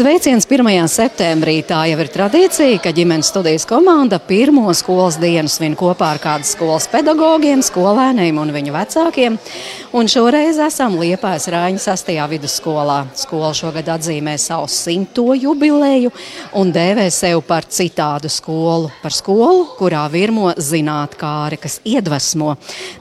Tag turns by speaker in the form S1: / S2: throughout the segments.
S1: Sveiciens 1. septembrī. Tā jau ir tradīcija, ka ģimenes studijas komanda pirmo skolas dienu svin kopā ar kādas skolas pedagogiem, skolēniem un viņu vecākiem. Un šoreiz esam Liepājas Rāņa 6. vidusskolā. Skola šogad atzīmē savu simto jubileju un dēvē sev par citādu skolu. Par skolu, kurā virmo zinātkāri, kas iedvesmo.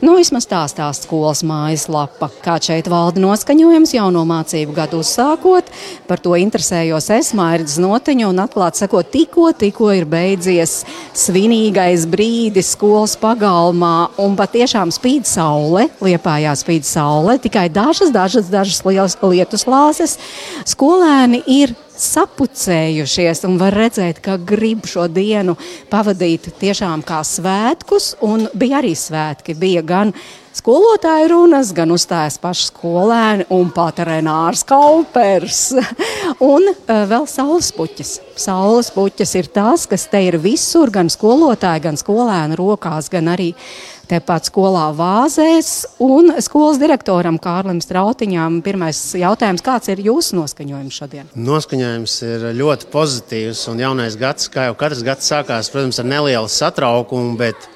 S1: Nu, vismaz tā stāsta skolas mājaslapa. Kā šeit valda noskaņojums jauno mācību gadu uzsākot, par to interesē interesējos es, Mārcis Noteņu, un atklāti sakot, tikko, tikko ir beidzies svinīgais brīdis skolas pagalmā, un patiešām spīd saule, liepājā spīd saule, tikai dažas, dažas, dažas lielas lietus lāses. Skolēni ir sapucējušies un var redzēt, ka grib šo dienu pavadīt tiešām kā svētkus, bija arī svētki. Bija gan skolotāju runas, gan uzstājas paši skolēni un pat Renārs Kaupers. un uh, vēl saules puķis. Saules puķis ir tas, kas te ir visur, gan skolotāji, gan skolēnu rokās, gan arī tepat skolā vāzēs. Un skolas direktoram Kārlim Strautiņām pirmais jautājums, kāds ir jūsu noskaņojums šodien?
S2: Noskaņojums ir ļoti pozitīvs un jaunais gads, kā jau katrs gads sākās, protams, ar nelielu satraukumu, bet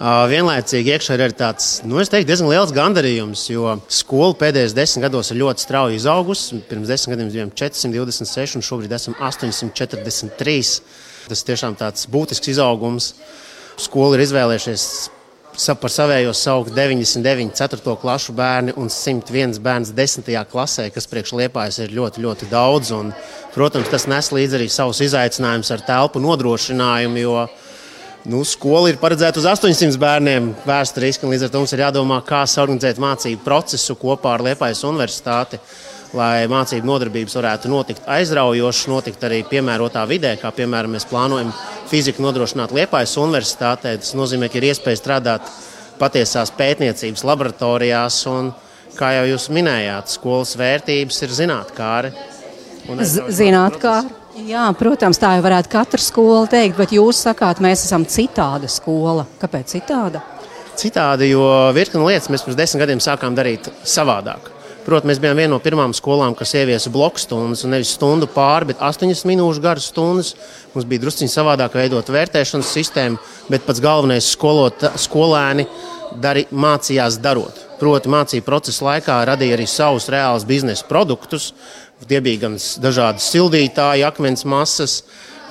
S2: vienlaicīgi iekšā ir tāds nu, teiktu, diezgan liels gandarījums, jo skola pēdējos desmit gados ir ļoti strauji izaugusi. Pirms desmit gadiem bijām 426, un šobrīd esam 843. Tas tiešām tāds būtisks izaugums. Skola ir izvēlējušies par savējo saukt 99, 4. klasu bērni un 101 bērns 10. klasē, kas priekš liepājas ir ļoti, ļoti daudz. Un, protams, tas nes līdzi arī savus izaicinājumus ar telpu nodrošinājumu, jo Nu, skola ir paredzēta uz 800 bērniem vēsturiski, un līdz ar to mums ir jādomā, kā organizēt mācību procesu kopā ar Liepājas universitāti, lai mācību nodarbības varētu notikt aizraujoši, notikt arī piemērotā vidē, kā piemēram mēs plānojam fiziku nodrošināt Liepājas universitātē. Tas nozīmē, ka ir iespēja strādāt patiesās pētniecības laboratorijās, un, kā jau jūs minējāt, skolas vērtības ir zinātnē.
S1: Zinātnē. Jā, protams, tā jau varētu katra skola teikt, bet jūs sakāt, mēs esam citāda skola. Kāpēc citāda?
S2: Citādi, jo virkni lietas mēs pirms desmit gadiem sākām darīt savādāk. Protams, mēs bijām viena no pirmām skolām, kas ieviesa bloku stundas, un nevis stundu pāri, bet astoņas minūšu garas stundas. Mums bija drusciņi savādāk veidot vērtēšanas sistēmu, bet pats galvenais skolot, skolēni dari, mācījās darot. Proti, mācību procesa laikā radīja arī savus reālus biznesa produktus, Tie bija gan dažādi sildītāji, akmens masas,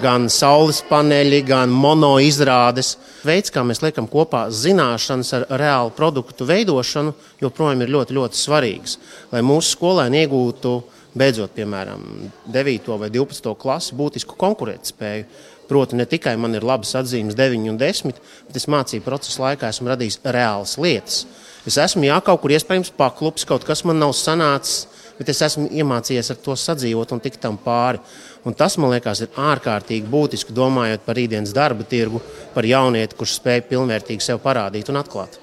S2: gan saules paneļi, gan mono izrādes. Veids, kā mēs liekam kopā zināšanas ar reālu produktu veidošanu, joprojām ir ļoti, ļoti svarīgs. Lai mūsu skolēni iegūtu, beidzot, piemēram, 9. vai 12. klasi, būtisku konkurētspēju. Proti, ne tikai man ir labas atzīmes, 9 un 10, bet es mācību procesa laikā esmu radījis reālas lietas. Es esmu jā, kaut kur iespējams paklupis, kaut kas man nav sanācis bet es esmu iemācījies ar to sadzīvot un tikt tam pāri. Un tas, man liekas, ir ārkārtīgi būtiski domājot par rītdienas darba tirgu, par jaunieti, kurš spēj pilnvērtīgi sev parādīt un atklāt.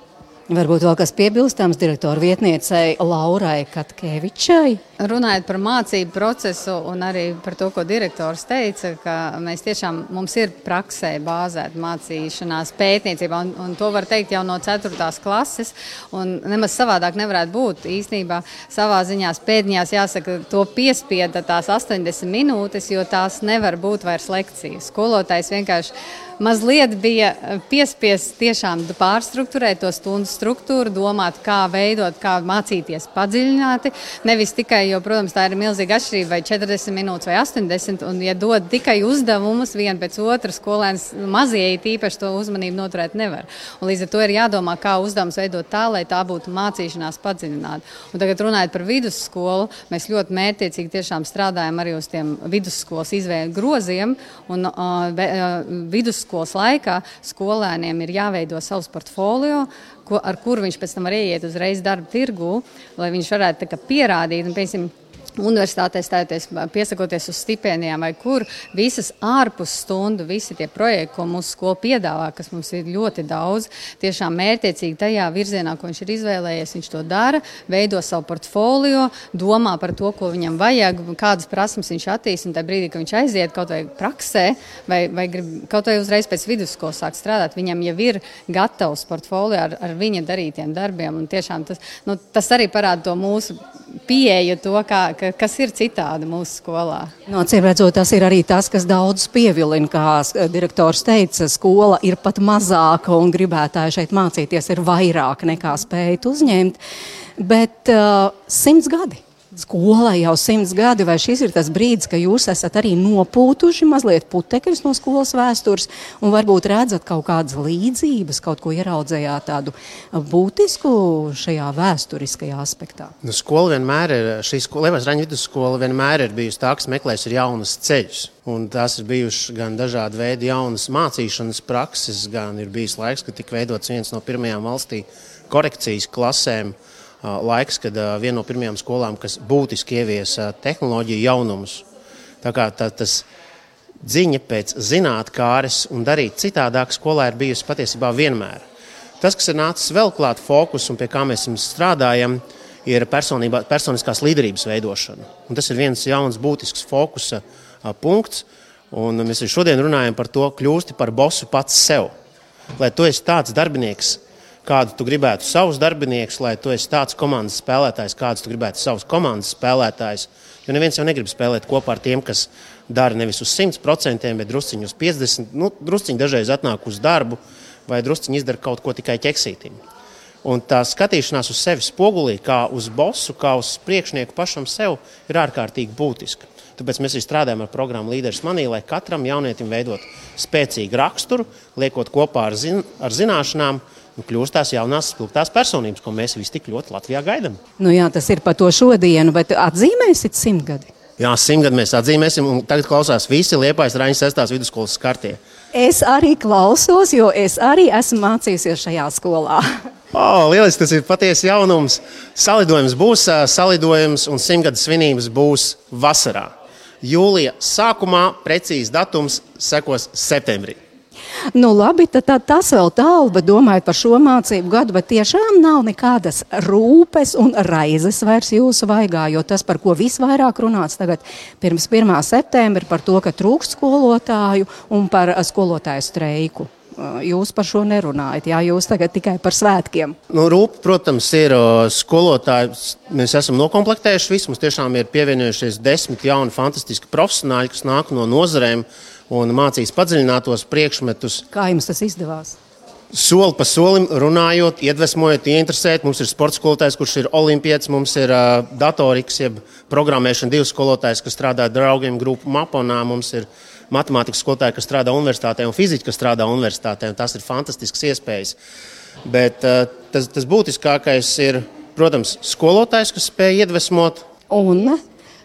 S1: Varbūt vēl kas piebilstams direktoru vietniecei Laurai Katkevičai.
S3: Runājot par mācību procesu un arī par to, ko direktors teica, ka mēs tiešām mums ir praksē bāzēta mācīšanās pētniecībā, un, un to var teikt jau no 4. klases, un nemaz savādāk nevarētu būt. Īsnībā savā ziņā pēdņās jāsaka, to piespieda tās 80 minūtes, jo tās nevar būt vairs lekcijas. Skolotājs vienkārši mazliet bija piespiests tiešām pārstruktūrēt to stundu struktūru, domāt, kā veidot, kā mācīties padziļināti. Nevis tikai, jo, protams, tā ir milzīga atšķirība, vai 40 minūtes vai 80, un ja dod tikai uzdevumus vienu pēc otras, skolēns mazie īpaši to uzmanību noturēt nevar. Un līdz ar to ir jādomā, kā uzdevums veidot tā, lai tā būtu mācīšanās padziļināta. Un tagad runājot par vidusskolu, mēs ļoti mērķiecīgi tiešām strādājam arī uz tiem vidusskolas izvēļu groziem, un uh, vidusskolas laikā skolēniem ir jāveido savs portfolio, ko, ar kuru viņš pēc tam var ieiet uzreiz darba tirgū, lai viņš varētu pierādīt. Un, piemēram, universitātē stājoties, piesakoties uz stipendijām, vai kur visas ārpus stundu, visi tie projekti, ko mūsu skola piedāvā, kas mums ir ļoti daudz, tiešām mērķiecīgi tajā virzienā, ko viņš ir izvēlējies, viņš to dara, veido savu portfolio, domā par to, ko viņam vajag, kādas prasmes viņš attīst, un tajā brīdī, kad viņš aiziet kaut vai praksē, vai, vai grib kaut vai uzreiz pēc vidusskolas sāk strādāt, viņam jau ir gatavs portfolio ar, ar viņa darītiem darbiem, un tiešām tas, nu, tas arī parāda to mūsu pieeju to, kā, ka, kas ir citādi mūsu skolā.
S1: No, Cīm redzot, tas ir arī tas, kas daudz pievilina. Kā direktors teica, skola ir pat mazāka un gribētāji šeit mācīties ir vairāk nekā spējat uzņemt. Bet uh, simts gadi skolai jau simts gadi, vai šis ir tas brīdis, ka jūs esat arī nopūtuši mazliet putekļus no skolas vēstures un varbūt redzat kaut kādas līdzības, kaut ko ieraudzējāt tādu būtisku šajā vēsturiskajā aspektā?
S2: Nu, skola vienmēr ir, šī skola, Liepais Raņa vidusskola vienmēr ir bijusi tā, kas meklēs ir jaunas ceļus. Un tās ir bijušas gan dažādi veidi jaunas mācīšanas prakses, gan ir bijis laiks, kad tika veidots viens no pirmajām valstī korekcijas klasēm. Uh, laiks, kad viena no pirmajām skolām, kas būtiski ieviesa tehnoloģiju jaunumus. Tā kā tā, tas ziņa pēc zinātnēkāres un darīt citādāk skolā ir bijusi patiesībā vienmēr. Tas, kas ir nācis vēl klāt fokus un pie kā mēs strādājam, ir personiskās līderības veidošana. Un tas ir viens jauns būtisks fokusa punkts. Un mēs šodien runājam par to, kļūsti par bosu pats sev. Lai tu esi tāds darbinieks, kādu tu gribētu savus darbiniekus, lai tu esi tāds komandas spēlētājs, kādus tu gribētu savus komandas spēlētājus. Jo neviens jau negrib spēlēt kopā ar tiem, kas dara nevis uz 100%, bet drusciņi uz 50%. Nu, drusciņi dažreiz atnāk uz darbu, vai drusciņi izdara kaut ko tikai ķeksītim. Un tā skatīšanās uz sevi spogulī, kā uz bosu, kā uz priekšnieku pašam sev, ir ārkārtīgi būtiska. Tāpēc mēs arī strādājam ar programmu Līderis Manī, lai katram jaunietim veidot spēcīgu raksturu, liekot kopā ar, zin ar zināšanām, nu, kļūst tās jaunās, spilgtās personības, ko mēs visi tik ļoti Latvijā gaidām.
S1: Nu, jā, tas ir par to šodienu, bet atzīmēsit simtgadi.
S2: Jā, simtgadi mēs atzīmēsim, un tagad klausās visi Liepājas Raņas 6. vidusskolas skartie.
S1: Es arī klausos, jo es arī esmu mācījusies šajā skolā.
S2: Oh, lieliski, tas ir patiesi jaunums. Salidojums būs salidojums, un simtgades svinības būs vasarā. Jūlija sākumā precīzi datums sekos septembrī.
S1: Nu, labi, tad, tad tas vēl tālu, bet domājot par šo mācību gadu, bet tiešām nav nekādas rūpes un raizes vairs jūsu vaigā, jo tas, par ko visvairāk runāts tagad pirms 1. septembra, par to, ka trūkst skolotāju un par skolotāju streiku. Jūs par šo nerunājat, jā, jūs tagad tikai par svētkiem.
S2: Nu, rūp, protams, ir skolotāji. Mēs esam noklāpējuši visu. Mums tiešām ir pievienojušies desmit jauni, fantastiski profesionāļi, kas nāk no nozarēm un mācīs padziļinātos priekšmetus.
S1: Kā jums tas izdevās?
S2: Soli pa solim runājot, iedvesmojot, ieinteresēt. Mums ir sports skolotājs, kurš ir olimpiets, mums ir uh, datoriks, jeb programmēšana divas skolotājs, kas strādā draugiem grupu Maponā. Mums ir matemātikas skolotāji, kas strādā universitātē, un fiziķi, kas strādā universitātē. Tas ir fantastisks iespējas. Bet uh, tas, tas būtiskākais ir, protams, skolotājs, kas spēj iedvesmot.
S1: Un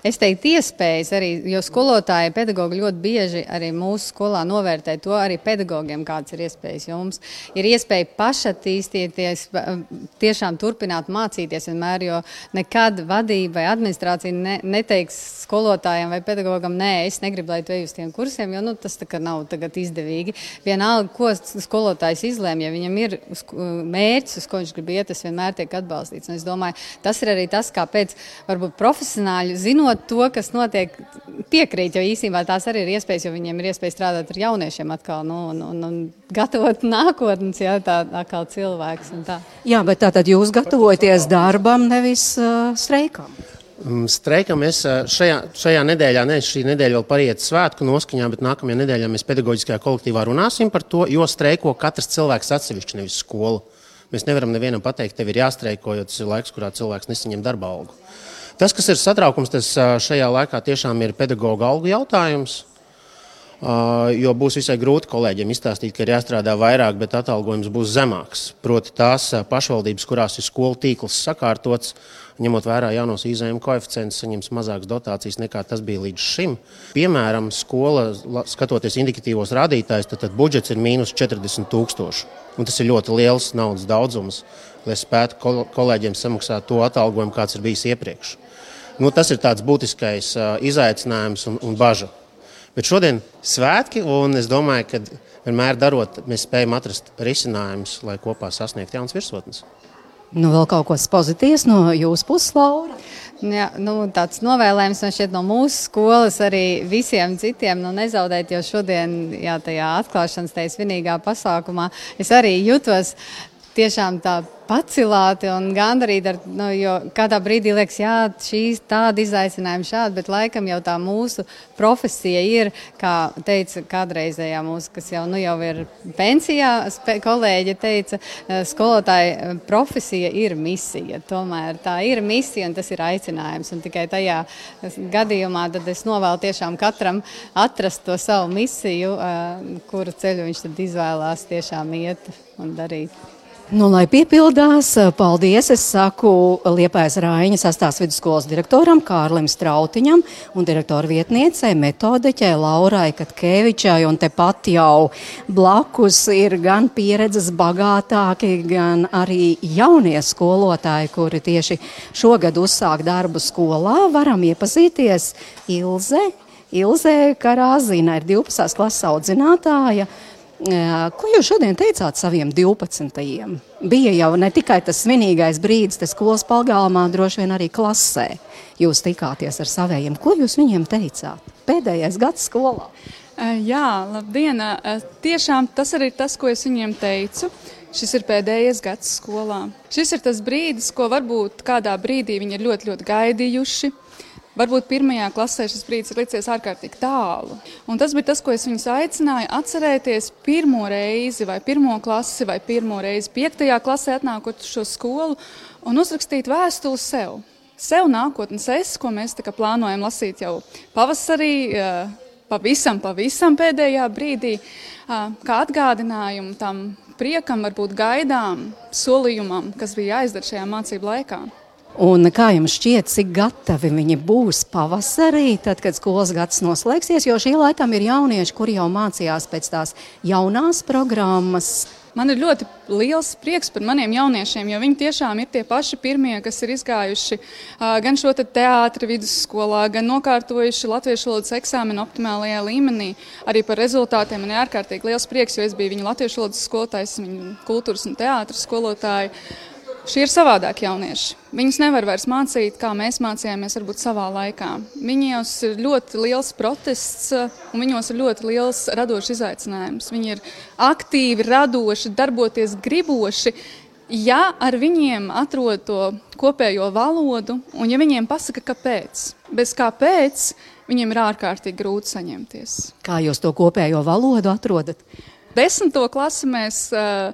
S3: es teiktu, iespējas arī, jo skolotāji, pedagogi ļoti bieži arī mūsu skolā novērtē to arī pedagogiem, kādas ir iespējas. Jo mums ir iespēja pašattīstīties, tiešām turpināt mācīties vienmēr, jo nekad vadība vai administrācija ne, neteiks skolotājiem vai pedagogam, nē, es negribu, lai tu ej uz tiem kursiem, jo nu, tas nav izdevīgi. Vienalga, ko skolotājs izlēma, ja viņam ir mērķis, uz ko viņš grib iet, tas vienmēr tiek atbalstīts. Un es domāju, tas ir arī tas, kāpēc varbūt profesionāļi zinot, zinot to, kas notiek, piekrīt, jo īsībā tās arī ir iespējas, jo viņiem ir iespēja strādāt ar jauniešiem atkal nu, un, un, un gatavot nākotnes, jā, tā atkal cilvēks.
S1: Jā, bet tātad jūs gatavojaties darbam, nevis uh, streikam.
S2: Mm, streikam mēs šajā, šajā nedēļā, ne šī nedēļa vēl pariet svētku noskaņā, bet nākamajā nedēļā mēs pedagoģiskajā kolektīvā runāsim par to, jo streiko katrs cilvēks atsevišķi, nevis skola. Mēs nevaram nevienam pateikt, tev ir jāstreiko, jo tas ir laiks, kurā cilvēks nesaņem darba algu. Tas, kas ir satraukums, tas šajā laikā tiešām ir pedagoģa algu jautājums. Jo būs visai grūti kolēģiem izstāstīt, ka ir jāstrādā vairāk, bet atalgojums būs zemāks. Proti, tās pašvaldības, kurās ir skolu tīkls sakārtots, ņemot vērā jaunos izējuma koeficientus, saņems mazākas dotācijas nekā tas bija līdz šim. Piemēram, skola, skatoties indikatīvos rādītājus, tad, tad budžets ir mīnus 40 tūkstoši. Un tas ir ļoti liels naudas daudzums, lai spētu kolēģiem samaksāt to atalgojumu, kāds ir bijis iepriekš. Nu, tas ir tāds būtiskais izaicinājums un, un bažas. Bet šodien ir svētki, un es domāju, ka vienmēr darot, mēs spējam atrast risinājumus, lai kopā sasniegtu jaunas virsotnes.
S1: Nu, vēl kaut kas pozitīvs no jūsu puses, Laura?
S3: Jā, nu, tāds novēlējums man šķiet no mūsu skolas arī visiem citiem nu, nezaudēt, jo šodien, jā, tajā atklāšanas tajā svinīgā pasākumā, es arī jutos tiešām tā pacilāti un gandarīti. Ar, nu, jo kādā brīdī liekas, jā, šīs tāda izaicinājuma šāda, bet laikam jau tā mūsu profesija ir, kā teica kādreizējā mūsu, kas jau, nu, jau ir pensijā, kolēģi teica, eh, skolotāja eh, profesija ir misija. Tomēr tā ir misija un tas ir aicinājums. Un tikai tajā gadījumā tad es novēlu tiešām katram atrast to savu misiju, eh, kuru ceļu viņš tad izvēlās tiešām iet un darīt.
S1: Nu, lai piepildās, paldies. Es saku Liepājas Rāņas astās vidusskolas direktoram Kārlim Strautiņam un direktora vietniecei metodiķei Laurai Katkevičai. Un tepat jau blakus ir gan pieredzes bagātāki, gan arī jaunie skolotāji, kuri tieši šogad uzsāk darbu skolā. Varam iepazīties Ilze. Ilze Karāzina ir 12. klases audzinātāja. Ko jūs šodien teicāt saviem 12. Bija jau ne tikai tas svinīgais brīdis, tas skolas pagalmā, droši vien arī klasē. Jūs tikāties ar saviem. Ko jūs viņiem teicāt? Pēdējais gads skolā.
S4: Jā, labdien! Tiešām tas arī ir tas, ko es viņiem teicu. Šis ir pēdējais gads skolā. Šis ir tas brīdis, ko varbūt kādā brīdī viņi ir ļoti, ļoti gaidījuši Varbūt pirmajā klasē šis brīdis ir licies ārkārtīgi tālu. Un tas bija tas, ko es viņus aicināju atcerēties pirmo reizi, vai pirmo klasi, vai pirmo reizi piektajā klasē atnākot uz šo skolu un uzrakstīt vēstuli sev. Sev nākotnes es, ko mēs plānojam lasīt jau pavasarī, pavisam, pavisam pēdējā brīdī, kā atgādinājumu tam priekam, varbūt gaidām, solījumam, kas bija jāizdara šajā mācību laikā.
S1: Un kā jums šķiet, cik gatavi viņi būs pavasarī, tad, kad skolas gads noslēgsies? Jo šī laikam ir jaunieši, kuri jau mācījās pēc tās jaunās programmas.
S4: Man ir ļoti liels prieks par maniem jauniešiem, jo viņi tiešām ir tie paši pirmie, kas ir izgājuši gan šo te teātri vidusskolā, gan nokārtojuši latviešu valodas eksāmenu optimālajā līmenī. Arī par rezultātiem man ir ārkārtīgi liels prieks, jo es biju viņu latviešu valodas skolotājs, viņu kultūras un teātras skolotāja. Šie ir savādāki jaunieši. Viņus nevar vairs mācīt, kā mēs mācījāmies, varbūt savā laikā. Viņos ir ļoti liels protests, un viņos ir ļoti liels radošs izaicinājums. Viņi ir aktīvi, radoši, darboties griboši. Ja ar viņiem atrod to kopējo valodu, un ja viņiem pasaka, kāpēc, bez kāpēc, viņiem ir ārkārtīgi grūti saņemties.
S1: Kā jūs to kopējo valodu atrodat?
S4: Desmito klasi mēs uh,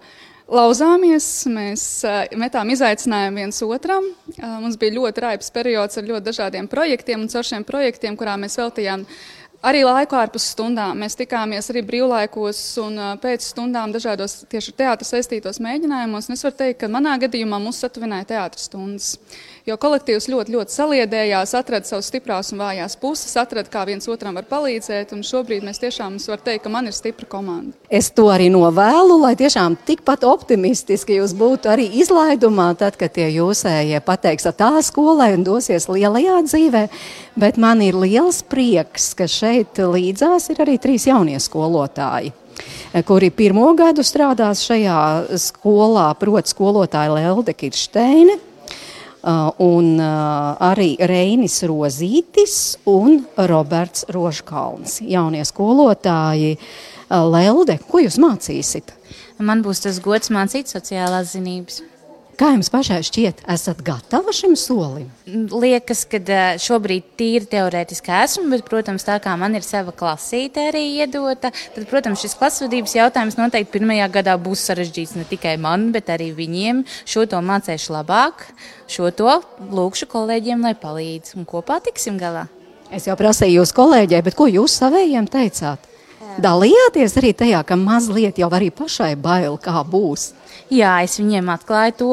S4: lauzāmies, mēs uh, metām izaicinājumu viens otram. Uh, mums bija ļoti raibs periods ar ļoti dažādiem projektiem, un caur šiem projektiem, kurā mēs veltījām arī laiku ārpus stundām. Mēs tikāmies arī brīvlaikos un uh, pēc stundām dažādos tieši ar teātru saistītos mēģinājumos. Un es varu teikt, ka manā gadījumā mūs satuvināja teātras stundas jo kolektīvs ļoti, ļoti saliedējās, atrada savas stiprās un vājās puses, atrada, kā viens otram var palīdzēt. Šobrīd mēs tiešām varam teikt, ka man ir stipra komanda.
S1: Es to arī novēlu, lai tiešām tikpat optimistiski jūs būtu arī izlaidumā, tad, kad tie jūsējie pateiks tā skolai un dosies lielajā dzīvē. Bet man ir liels prieks, ka šeit līdzās ir arī trīs jaunie skolotāji kuri pirmo gadu strādās šajā skolā, proti, skolotāja Lelde Kirsteine, Uh, un uh, arī Reinis Rozītis un Roberts Rožkalns, jaunie skolotāji. Uh, Lelde, ko jūs mācīsiet?
S5: Man būs tas gods mācīt sociālās zinības.
S1: Kā jums pašai šķiet, esat gatava šim solim?
S5: Liekas, ka šobrīd tīri teorētiski esmu, bet, protams, tā kā man ir sava klasīte arī iedota, tad, protams, šis klasvedības jautājums noteikti pirmajā gadā būs sarežģīts ne tikai man, bet arī viņiem. Šo to mācīšu labāk, šo to lūkšu kolēģiem, lai palīdz un kopā tiksim galā.
S1: Es jau prasīju jūs kolēģei, bet ko jūs savējiem teicāt? Dalījāties arī tajā, ka mazliet jau arī pašai bail, kā būs.
S5: Jā, es viņiem atklāju to,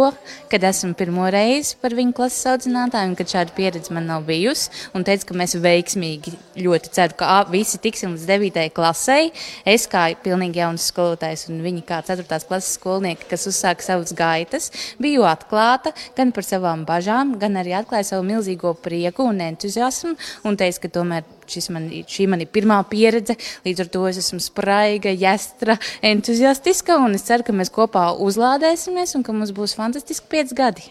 S5: kad esmu pirmo reizi par viņu klases audzinātāju, un kad šāda pieredze man nav bijusi. Un teicu, ka mēs veiksmīgi ļoti ceru, ka visi tiksim līdz 9. klasē. Es kā pilnīgi jauns skolotājs un viņi kā 4. klases skolnieki, kas uzsāka savas gaitas, biju atklāta gan par savām bažām, gan arī atklāju savu milzīgo prieku un entuziasmu un teicu, ka tomēr man, šī man ir pirmā pieredze. Līdz ar to es esmu spraiga, jāstra, entuziastiska. Un es ceru, ka mēs kopā uzlādēsimies un ka mums būs fantastiski pieci gadi.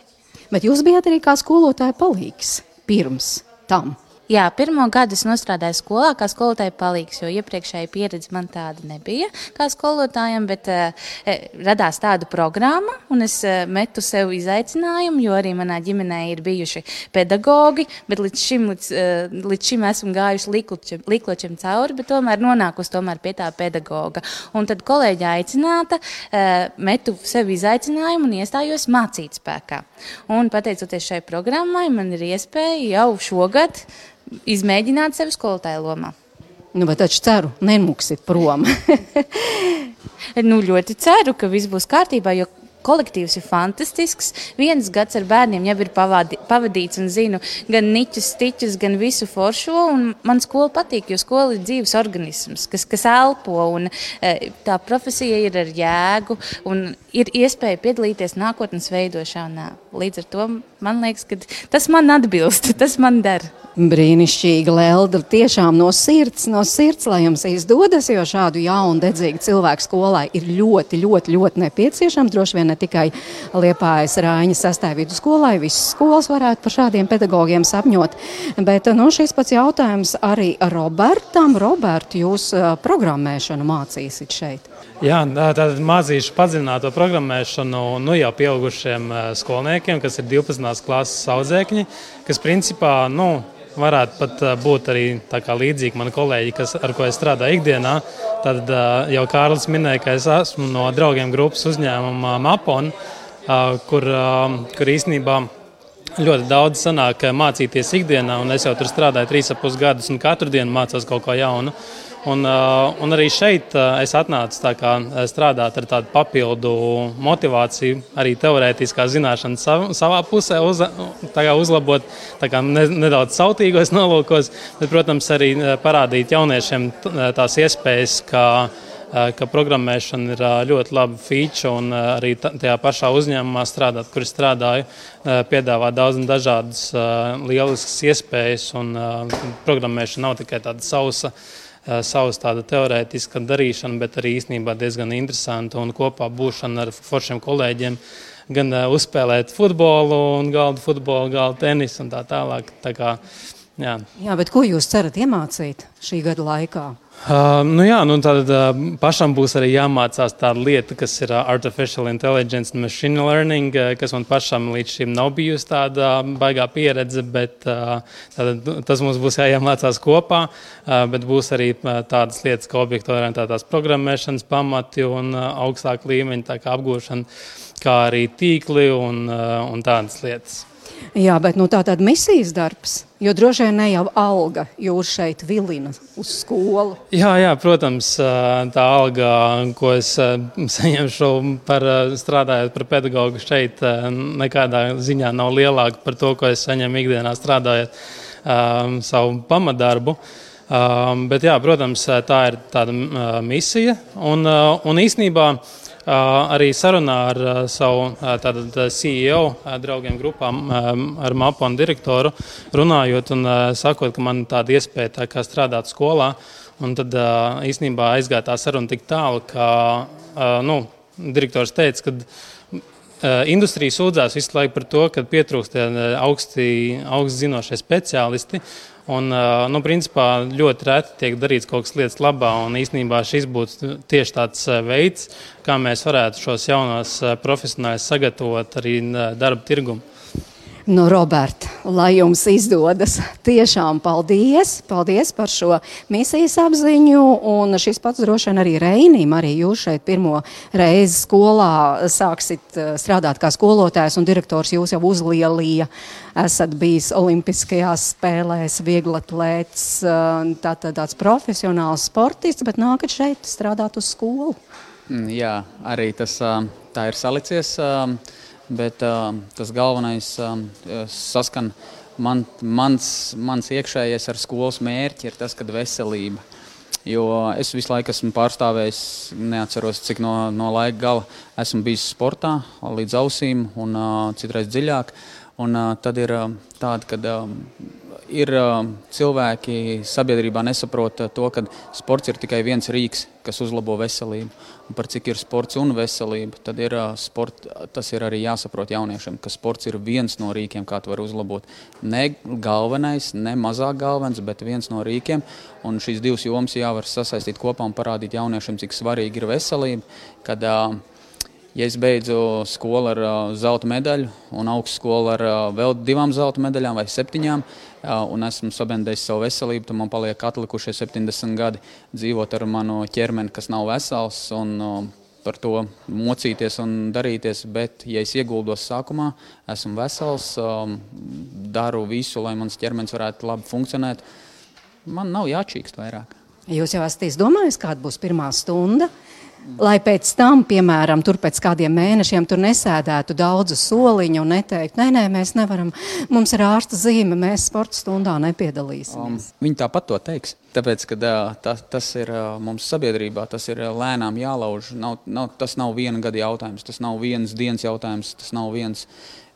S1: Bet jūs bijāt arī kā skolotāja palīgs pirms tam.
S5: Jā, pirmo gadu es strādāju skolā, kā skolotāja palīgs, jo iepriekšēji pieredze man tāda nebija kā skolotājam, bet uh, radās tāda programma, un es uh, metu sev izaicinājumu, jo arī manā ģimenē ir bijuši pedagogi, bet līdz šim, līdz, uh, līdz šim esmu gājuši likločiem, likločiem cauri, bet tomēr nonākusi tomēr pie tā pedagoga. Un tad kolēģi aicināta, uh, metu sev izaicinājumu un iestājos mācīt spēkā. Un pateicoties šai programmai, man ir iespēja jau šogad izmēģināt sevi skolotāja lomā.
S1: Nu, bet taču ceru, nemuksit prom.
S5: nu, ļoti ceru, ka viss būs kārtībā, jo kolektīvs ir fantastisks. Viens gads ar bērniem jau ir pavadi, pavadīts un zinu gan niķus, stiķus, gan visu foršo. Man skola patīk, jo skola ir dzīves organisms, kas, kas elpo. Un, e, tā profesija ir ar jēgu un ir iespēja piedalīties nākotnes veidošanā. Līdz ar to man liekas, ka tas man atbilst, tas man der.
S1: Brīnišķīgi, Lelda. Tiešām no sirds, no sirds, lai jums izdodas, jo šādu jaunu, dedzīgu cilvēku skolai ir ļoti, ļoti, ļoti nepieciešams. Droši vien ne tikai Liepājas Rāņa sastāvību vidusskolai, visas skolas varētu par šādiem pedagogiem sapņot. Bet nu, šis pats jautājums arī Robertam. Robert, jūs programmēšanu mācīsit šeit?
S6: Jā, tātad mācīšu padziļināto programmēšanu nu, jau pieaugušiem skolniekiem, kas ir 12. klases audzēkņi, kas principā nu, varētu pat būt arī līdzīgi mani kolēģi, kas, ar ko es strādāju ikdienā. Tad jau Kārlis minēja, ka es esmu no draugiem grupas uzņēmuma Mapon, kur, kur īstenībā ļoti daudz sanāk mācīties ikdienā, un es jau tur strādāju trīs ap pus gadus, un katru dienu mācos kaut ko jaunu. Un, uh, un arī šeit uh, es atnācu kā, uh, strādāt ar tādu papildu motivāciju, arī teorētiskā zināšana sav, savā pusē uz, uzlabot, kā ne, nedaudz sautīgos nolūkos, bet, protams, arī parādīt jauniešiem tās iespējas, ka, ka programmēšana ir ļoti laba feature un arī tajā pašā uzņēmumā strādāt, kur es strādāju, piedāvā daudz un dažādas lieliskas iespējas un programmēšana nav tikai tāda sausa savas tāda teorētiska darīšana, bet arī īstenībā diezgan interesanta un kopā būšana ar foršiem kolēģiem. Gan uzspēlēt futbolu, un galda futbolu, galda tenisu un tā tālāk. Tā kā,
S1: jā. jā, bet ko jūs cerat iemācīt šī gada laikā?
S6: Uh, nu jā, nu tad uh, pašam būs arī jāmācās tāda lieta, kas ir uh, artificial intelligence un machine learning, uh, kas man pašam līdz šim nav bijusi tāda baigā pieredze, bet uh, tāda, tas mums būs jāiemācās kopā, uh, bet būs arī uh, tādas lietas, kā objektu orientētās programmēšanas pamati un uh, augstāka līmeņa apgūšana, kā arī tīkli un, uh, un tādas lietas.
S1: Jā, bet nu, tā tad misijas darbs, jo droši vien ne jau alga jūs šeit vilina uz skolu.
S6: Jā, jā, protams, tā alga, ko es saņemšu par strādājot par pedagogu šeit, nekādā ziņā nav lielāka par to, ko es saņemu ikdienā strādājot savu pamatdarbu. Bet, jā, protams, tā ir tāda misija. Un, un īsnībā uh, arī sarunā ar savu tātad, CEO draugiem grupām, ar MAPON direktoru, runājot un sakot, ka man tāda iespēja tā kā strādāt skolā. Un tad īstenībā aizgāja tā saruna tik tālu, ka nu, direktors teica, ka industrija sūdzās visu laiku par to, ka pietrūkst augsti, augsti zinošie speciālisti. Un, nu, principā ļoti reti tiek darīts kaut kas lietas labā, un īstenībā šis būtu tieši tāds veids, kā mēs varētu šos jaunos profesionāļus sagatavot arī darba tirgumu.
S1: Nu, Roberta, lai jums izdodas. Tiešām paldies, paldies par šo misijas apziņu. Un šis pats droši vien arī Reinim, arī jūs šeit pirmo reizi skolā sāksit eh, strādāt kā skolotājs un direktors jūs jau uzlielīja. Esat bijis olimpiskajās spēlēs, vieglatlēts, eh, tātad tāds profesionāls sportists, bet nākat šeit strādāt uz skolu.
S7: Mm, jā, arī tas tā ir salicies bet uh, tas galvenais uh, saskan man, mans, mans iekšējais ar skolas mērķi ir tas, ka veselība. Jo es visu laiku esmu pārstāvējis, neatceros, cik no, no laika gala esmu bijis sportā, līdz ausīm un uh, citreiz dziļāk. Un, uh, tad ir uh, tāda, ka uh, ir cilvēki sabiedrībā nesaprot to, ka sports ir tikai viens rīks, kas uzlabo veselību. Un par cik ir sports un veselība, tad ir, sport, tas ir arī jāsaprot jauniešiem, ka sports ir viens no rīkiem, kā to var uzlabot. Ne galvenais, ne mazāk galvenais, bet viens no rīkiem. Un šīs divas jomas jāvar sasaistīt kopā un parādīt jauniešiem, cik svarīgi ir veselība. Kad, uh, Ja es beidzu skolu ar uh, zelta medaļu un augstskolu ar uh, vēl divām zelta medaļām vai septiņām, uh, un esmu sabendējis savu veselību, tad man paliek atlikušie 70 gadi dzīvot ar manu ķermeni, kas nav vesels. Un, uh, par to mocīties un darīties, bet, ja es ieguldos sākumā, esmu vesels, um, daru visu, lai mans ķermenis varētu labi funkcionēt, man nav jāčīkst vairāk.
S1: Jūs jau esat izdomājis, kāda būs pirmā stunda? Uh, lai pēc tam, piemēram, tur pēc kādiem mēnešiem tur nesēdētu daudzu soliņu un neteikt, nē, nē, mēs nevaram, mums ir ārsta zīme, mēs sporta stundā nepiedalīsimies.
S7: Um, viņi tāpat to teiks. Tāpēc, ka tā, tas ir mums sabiedrībā, tas ir lēnām jālauž. Nav, nav, tas nav viena gada jautājums, tas nav viens dienas jautājums, tas nav viens,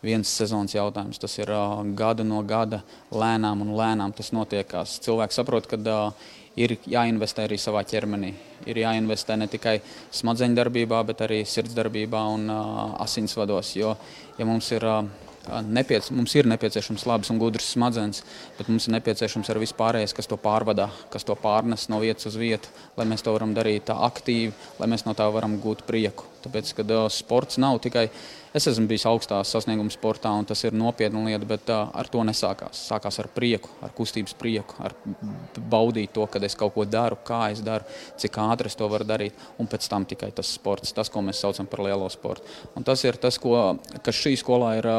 S7: viens sezonas jautājums. Tas ir gada no gada lēnām un lēnām tas notiekās. Cilvēks saprot, ka uh, ir jāinvestē arī savā ķermenī. Ir jāinvestē ne tikai smadzeņu darbībā, bet arī sirdsdarbībā un uh, asinsvados. Jo, ja mums ir, uh, nepiec, mums ir nepieciešams labs un gudrs smadzenes, bet mums ir nepieciešams arī vispārējais, kas to pārvadā, kas to pārnes no vietas uz vietu, lai mēs to varam darīt aktīvi, lai mēs no tā varam gūt prieku. Tāpēc, kad uh, sports nav tikai Es esmu bijis augstā sasnieguma sportā, un tas ir nopietna lieta, bet ar to nesākās. Sākās ar prieku, ar kustības prieku, ar baudīt to, kad es kaut ko daru, kā es daru, cik ātri es to varu darīt. Un pēc tam tikai tas sports, tas, ko mēs saucam par lielo sportu. Un tas ir tas, ko, kas šī skolā ir,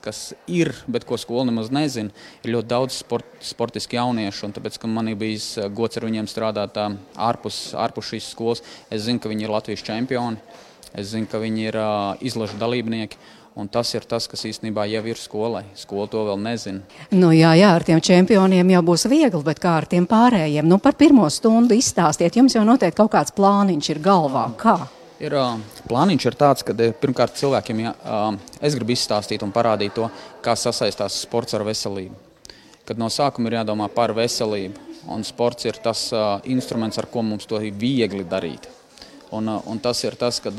S7: kas ir, bet ko skola nemaz nezina. Ir ļoti daudz sport, sportiski jauniešu, un tāpēc, ka man ir bijis gods ar viņiem strādāt ārpus, ārpus šīs skolas, es zinu, ka viņi ir Latvijas čempioni. Es zinu, ka viņi ir uh, izlaša dalībnieki. Un tas ir tas, kas īstenībā jau ir skolai. Skola to vēl nezina.
S1: Nu, jā, jā, ar tiem čempioniem jau būs viegli, bet kā ar tiem pārējiem? Nu, par pirmo stundu izstāstiet. Jums jau noteikti kaut kāds plāniņš ir galvā. Kā?
S7: Ir, plāniņš ir tāds, ka pirmkārt cilvēkiem jā, es gribu izstāstīt un parādīt to, kā sasaistās sports ar veselību. Kad no sākuma ir jādomā par veselību, un sports ir tas instruments, ar ko mums to ir viegli darīt. Un, uh, un tas ir tas, ka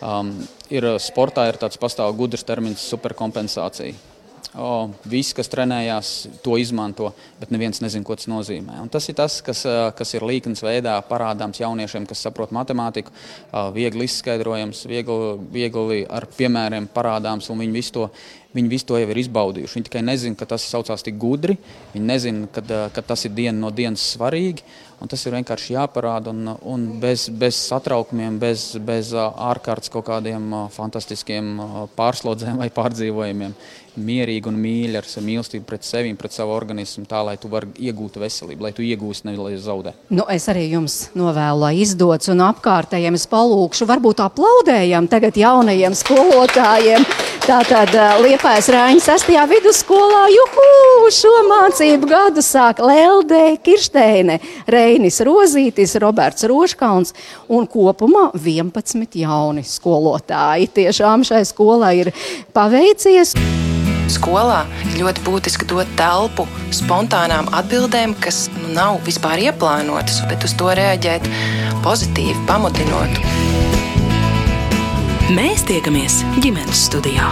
S7: um, ir sportā ir tāds pastāv gudrs termins superkompensācija. O, visi, kas trenējās, to izmanto, bet neviens nezina, ko tas nozīmē. Un tas ir tas, kas, uh, kas ir līknes veidā parādāms jauniešiem, kas saprot matemātiku, uh, viegli izskaidrojams, viegli, viegli ar piemēriem parādāms, un viņi visu to, viņi visu to jau ir izbaudījuši. Viņi tikai nezina, ka tas saucās tik gudri, viņi nezina, ka, ka tas ir diena no dienas svarīgi. Un tas ir vienkārši jāparāda un, un bez, bez satraukumiem, bez, bez ārkārtas kaut kādiem fantastiskiem pārslodzēm vai pārdzīvojumiem. Mierīgi un mīļi ar mīlestību pret sevi, pret savu organismu, tā lai tu varētu iegūt veselību, lai tu iegūsi, nevis zaudē.
S1: Nu, es arī jums novēlu, lai izdodas un apkārtējiem es palūkšu, varbūt aplaudējam tagad jaunajiem skolotājiem. Tātad Liepājas Rāņa 6. vidusskolā, juhu, šo mācību gadu sāk Lelde Kirsteine, Reinis Rozītis, Roberts Roškauns un kopumā 11 jauni skolotāji. Tiešām šai skolai ir paveicies.
S8: Skolā ļoti būtiski dot telpu spontānām atbildēm, kas nu, nav vispār ieplānotas, bet uz to reaģēt pozitīvi, pamudinot.
S9: Mēs tiekamies ģimenes studijā.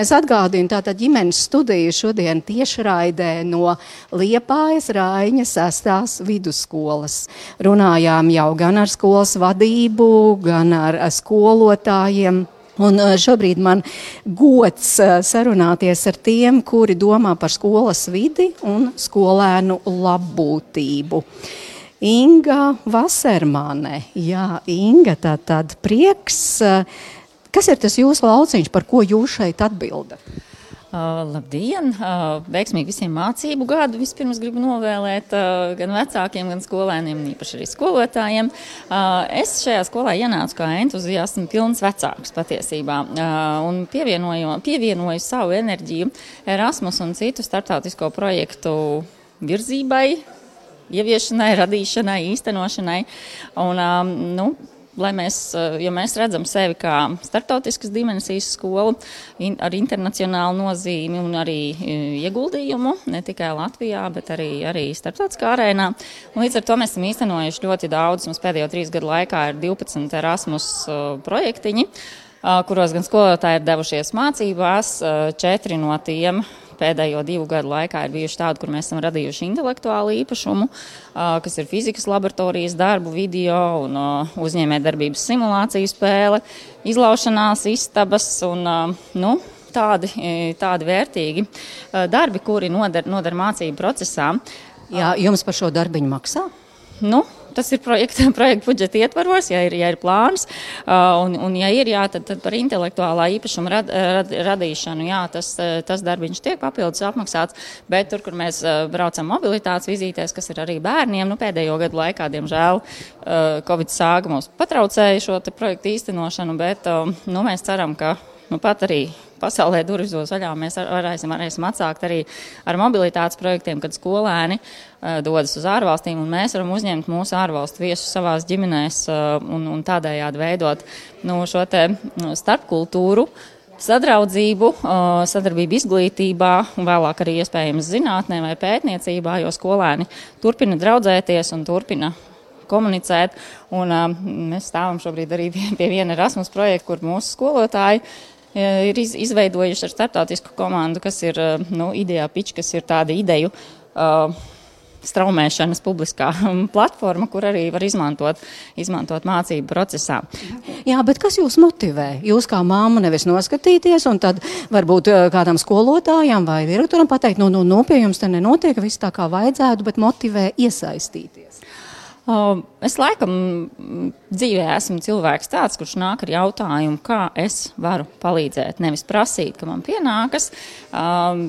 S1: Un es atgādinu, tātad ģimenes studiju šodien tiešraidē no Liepājas Raiņa sestās vidusskolas. Runājām jau gan ar skolas vadību, gan ar skolotājiem. Un eh, šobrīd man gods eh, sarunāties ar tiem, kuri domā par skolas vidi un skolēnu labbūtību. Inga Vasermane, jā, Inga, tā tad prieks. Eh, kas ir tas jūsu lauciņš, par ko jūs šeit atbildat?
S10: Uh, labdien! Uh, veiksmīgi visiem mācību gadu. Vispirms gribu novēlēt uh, gan vecākiem, gan skolēniem, īpaši arī skolotājiem. Es šajā skolā ienācu kā entuziasms, pilns vecāks patiesībā. Un pievienoju, pievienoju savu enerģiju Erasmus un citu startautisko projektu virzībai, ieviešanai, radīšanai, īstenošanai. Un, nu, lai mēs, ja mēs redzam sevi kā starptautiskas dimensijas skolu in, ar internacionālu nozīmi un arī ieguldījumu, ne tikai Latvijā, bet arī, arī starptautiskā arēnā. Un līdz ar to mēs esam īstenojuši ļoti daudz. Mums pēdējo trīs gadu laikā ir 12 Erasmus projektiņi kuros gan skolotāji ir devušies mācībās, četri no tiem pēdējo divu gadu laikā ir bijuši tādi, kur mēs esam radījuši intelektuālu īpašumu, kas ir fizikas laboratorijas darbu, video un uzņēmējdarbības simulāciju spēle, izlaušanās istabas un, nu, tādi, tādi vērtīgi darbi, kuri noder, noder mācību procesā.
S1: Jā, jums par šo darbiņu maksā?
S10: Nu, tas ir projekta, projekta budžeta ietvaros, ja ir, ja ir plāns. Uh, un, un, ja ir, jā, tad, tad par intelektuālā īpašuma rad, rad, radīšanu, jā, tas, tas darbiņš tiek papildus apmaksāts. Bet tur, kur mēs uh, braucam mobilitātes vizītēs, kas ir arī bērniem, nu, pēdējo gadu laikā, diemžēl, uh, Covid sāga mums patraucēja šo projektu īstenošanu, bet um, nu, mēs ceram, ka nu, pat arī pasaulē durvis būs vaļā. Mēs varēsim, varēsim atsākt arī ar mobilitātes projektiem, kad skolēni uh, dodas uz ārvalstīm, un mēs varam uzņemt mūsu ārvalstu viesus savās ģimenēs uh, un, un tādējādi veidot nu, šo te nu, starpkultūru. Sadraudzību, uh, sadarbību izglītībā, un vēlāk arī iespējams zinātnē vai pētniecībā, jo skolēni turpina draudzēties un turpina komunicēt. Un, uh, mēs stāvam šobrīd arī pie, pie viena Erasmus projekta, kur mūsu skolotāji ir iz, izveidojuši ar starptautisku komandu, kas ir nu, idejā pič, kas ir tāda ideju. Uh, straumēšanas publiskā platforma, kur arī var izmantot, izmantot mācību procesā.
S1: Jā, bet kas jūs motivē? Jūs kā māma nevis noskatīties, un tad varbūt kādam skolotājam vai direktoram pateikt, nu, nu, nu pie jums te nenotiek viss tā kā vajadzētu, bet motivē iesaistīties.
S10: Es laikam mm, dzīvē esmu cilvēks tāds, kurš nāk ar jautājumu, kā es varu palīdzēt. Nevis prasīt, ka man pienākas,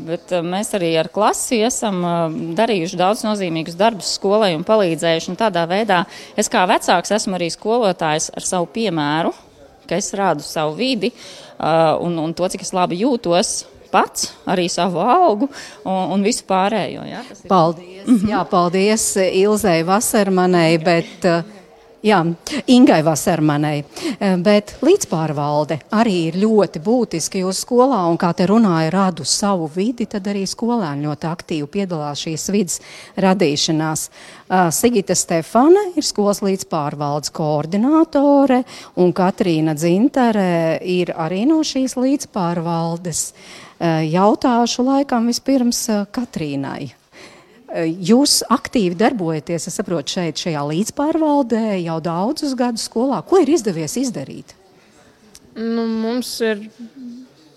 S10: bet mēs arī ar klasi esam darījuši daudz nozīmīgus darbus skolai un palīdzējuši. Un tādā veidā es kā vecāks esmu arī skolotājs ar savu piemēru, ka es rādu savu vidi un, un to, cik es labi jūtos pats, arī savu algu un, un visu pārējo. Ja?
S1: Paldies! Mm -hmm. Jā, paldies Ilzai Vasarmanai, bet uh, Jā, Ingai Vasarmanai, eh, bet līdzpārvalde arī ir ļoti būtiska jūsu skolā, un kā te runāja, radu savu vidi, tad arī skolēni ļoti aktīvi piedalās šīs vidas radīšanās. Eh, Sigita Stefane ir skolas līdzpārvaldes koordinātore, un Katrīna Dzintere ir arī no šīs līdzpārvaldes. Eh, jautāšu laikam vispirms Katrīnai. Jūs aktīvi darbojaties, es saprotu, šeit, šajā līdzpārvaldē jau daudzus gadus skolā. Ko ir izdevies izdarīt?
S11: Nu, mums ir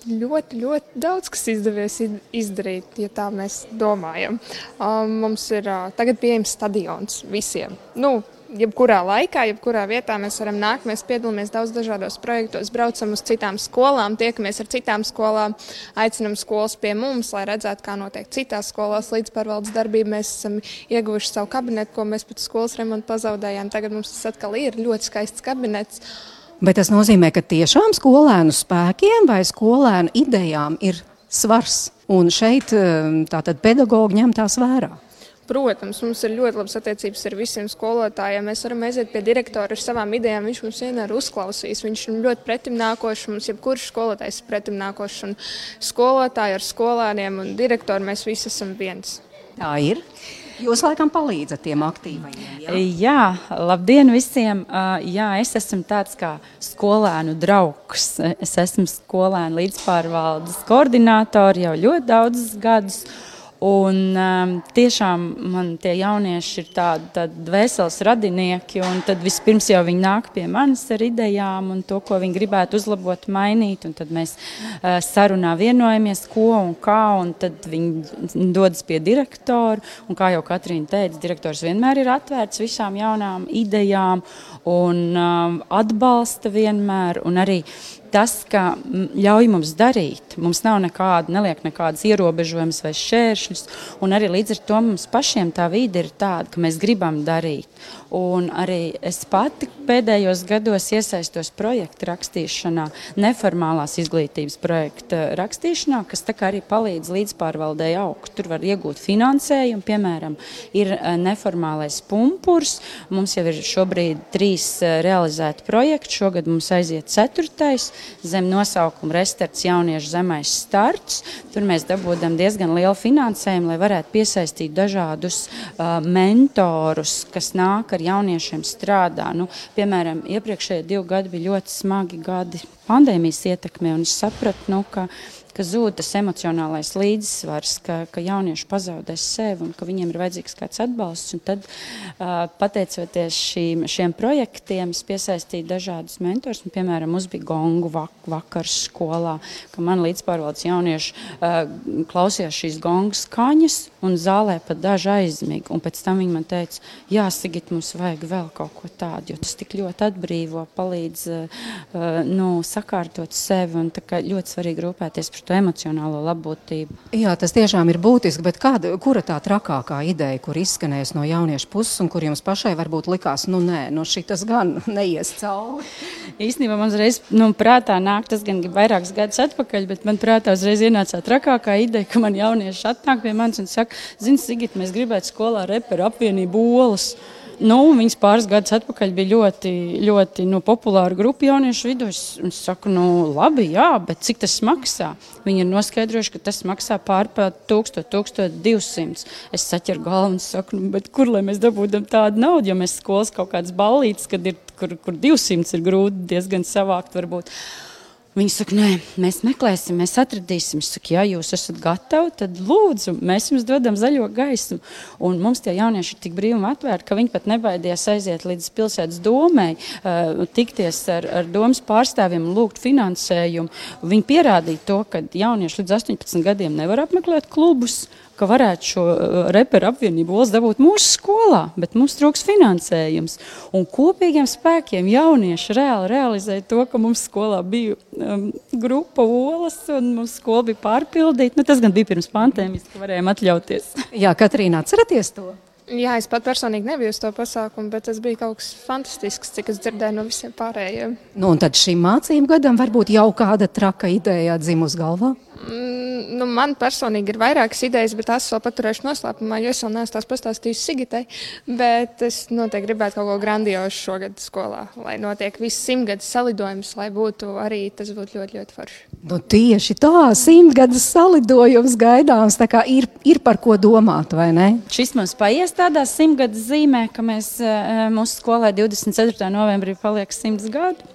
S11: ļoti, ļoti daudz kas izdevies izdarīt, ja tā mēs domājam. Um, mums ir uh, tagad pieejams stadions visiem. Nu, jebkurā laikā, jebkurā vietā mēs varam nākt. Mēs piedalāmies daudz dažādos projektos, braucam uz citām skolām, tiekamies ar citām skolām, aicinam skolas pie mums, lai redzētu, kā notiek citās skolās. Līdz pārvaldes darbību mēs esam ieguvuši savu kabinetu, ko mēs pēc skolas remonta pazaudējām. Tagad mums tas atkal ir ļoti skaists kabinets.
S1: Bet tas nozīmē, ka tiešām skolēnu spēkiem vai skolēnu idejām ir svars. Un šeit tātad pedagogi ņem tās vērā.
S11: Protams, mums ir ļoti labas attiecības ar visiem skolotājiem. Mēs varam aiziet pie direktora ar savām idejām. Viņš mums vienmēr uzklausīs. Viņš ir ļoti pretimnākošs. Mums jebkurš skolotājs ir pretimnākošs. Un skolotāji ar skolēniem un direktori mēs visi esam viens.
S1: Tā ir. Jūs laikam palīdzat tiem aktīvajiem.
S12: Jā, jā labdien visiem. Jā, es esmu tāds kā skolēnu draugs. Es esmu skolēnu līdzpārvaldes koordinātori jau ļoti daudzus gadus. Un, um, tiešām man tie jaunieši ir tādi, tādi vesels radinieki, un tad vispirms jau viņi nāk pie manis ar idejām un to, ko viņi gribētu uzlabot, mainīt. Tad mēs uh, sarunā vienojamies, ko un kā, un tad viņi dodas pie direktora. Un, kā jau Katrīna teica, direktors vienmēr ir atvērts visām jaunām idejām un um, atbalsta vienmēr. Un arī tas, ka ļauj mums darīt. Mums nav nekāda, neliek nekādas ierobežojumus vai šķēršļus, un arī līdz ar to mums pašiem tā vide ir tāda, ka mēs gribam darīt. Un arī es pati pēdējos gados iesaistos projektu rakstīšanā, neformālās izglītības projekta rakstīšanā, kas arī palīdz līdzpārvaldēji augt. Tur var iegūt finansējumu, piemēram, ir eh, neformālais pumpurs. Mums jau ir šobrīd trīs eh, realizēti projekti. Šogad mums aiziet ceturtais zem nosaukuma Restarts jauniešu zemais starts. Tur mēs dabūdam diezgan lielu finansējumu, lai varētu piesaistīt dažādus uh, mentorus, kas nāk ar jauniešiem strādā. Nu, piemēram, iepriekšējie divi gadi bija ļoti smagi gadi pandēmijas ietekmē, un es sapratu, nu, ka ka zūd tas emocionālais līdzsvars, ka, ka jaunieši pazaudēs sevi un ka viņiem ir vajadzīgs kāds atbalsts. Un tad, uh, pateicoties šīm, šiem projektiem, es piesaistīju dažādus mentors. Un, piemēram, mums bija gongu vak vakars skolā, ka man līdzpārvaldes jaunieši uh, klausījās šīs gongu skaņas un zālē pat daži aizmiga. Un pēc tam viņi man teica, jā, Sigit, mums vajag vēl kaut ko tādu, jo tas tik ļoti atbrīvo, palīdz uh, nu, sakārtot sevi un ļoti svarīgi rūpēties par to emocionālo labbūtību.
S1: Jā, tas tiešām ir būtiski, bet kāda, kura tā trakākā ideja, kur izskanējas no jauniešu puses un kur jums pašai varbūt likās, nu nē, nu šitas gan neies cauri?
S12: Īstenībā man uzreiz nu, prātā nāk tas gan vairākus gadus atpakaļ, bet man prātā uzreiz ienāca tā trakākā ideja, ka man jaunieši atnāk pie manis un saka, zini, Sigit, mēs gribētu skolā reperu apvienību olas. Nu, viņas pāris gadus atpakaļ bija ļoti, ļoti nu, populāra grupa jauniešu vidū. Es, es saku, nu, labi, jā, bet cik tas maksā? Viņi ir noskaidrojuši, ka tas maksā pārpār 1000, 1200. Es saķeru galvu un saku, nu, kur lai mēs dabūdam tādu naudu, jo mēs skolas kaut kādas ballītes, kad ir, kur, kur 200 ir grūti diezgan savākt varbūt. Viņi saka, nē, mēs meklēsim, mēs atradīsim. Es saku, ja jūs esat gatavi, tad lūdzu, mēs jums dodam zaļo gaismu. Un mums tie jaunieši ir tik brīvi un atvērti, ka viņi pat nebaidījās aiziet līdz pilsētas domai, uh, tikties ar, ar domas pārstāvjiem lūgt finansējumu. Viņi pierādīja to, ka jaunieši līdz 18 gadiem nevar apmeklēt klubus ka varētu šo uh, reperu apvienību valsts dabūt mūsu skolā, bet mums trūks finansējums. Un kopīgiem spēkiem jaunieši reāli realizēja to, ka mums skolā bija um, grupa olas un mums skola bija pārpildīta. Nu, tas gan bija pirms pandēmijas, ka varējām atļauties.
S1: Jā, Katrīna, atceraties to?
S11: Jā, es pat personīgi nebiju uz to pasākumu, bet tas bija kaut kas fantastisks, cik es dzirdēju no visiem pārējiem.
S1: Nu, un tad šim mācību gadam varbūt jau kāda traka ideja dzimus galvā?
S11: Mm, nu, man personīgi ir vairākas idejas, bet tās vēl paturēšu noslēpumā, jo es vēl neesmu tās pastāstījusi Sigitai. Bet es noteikti gribētu kaut ko grandiozu šogad skolā, lai notiek viss simtgadus salidojums, lai būtu arī tas būtu ļoti, ļoti forši.
S1: Nu, tieši tā, simtgadus salidojums gaidāms, tā kā ir, ir par ko domāt, vai ne?
S12: Šis mums paies tādā simtgadus zīmē, ka mēs eh, mūsu skolai 24. novembrī paliek simts gadu.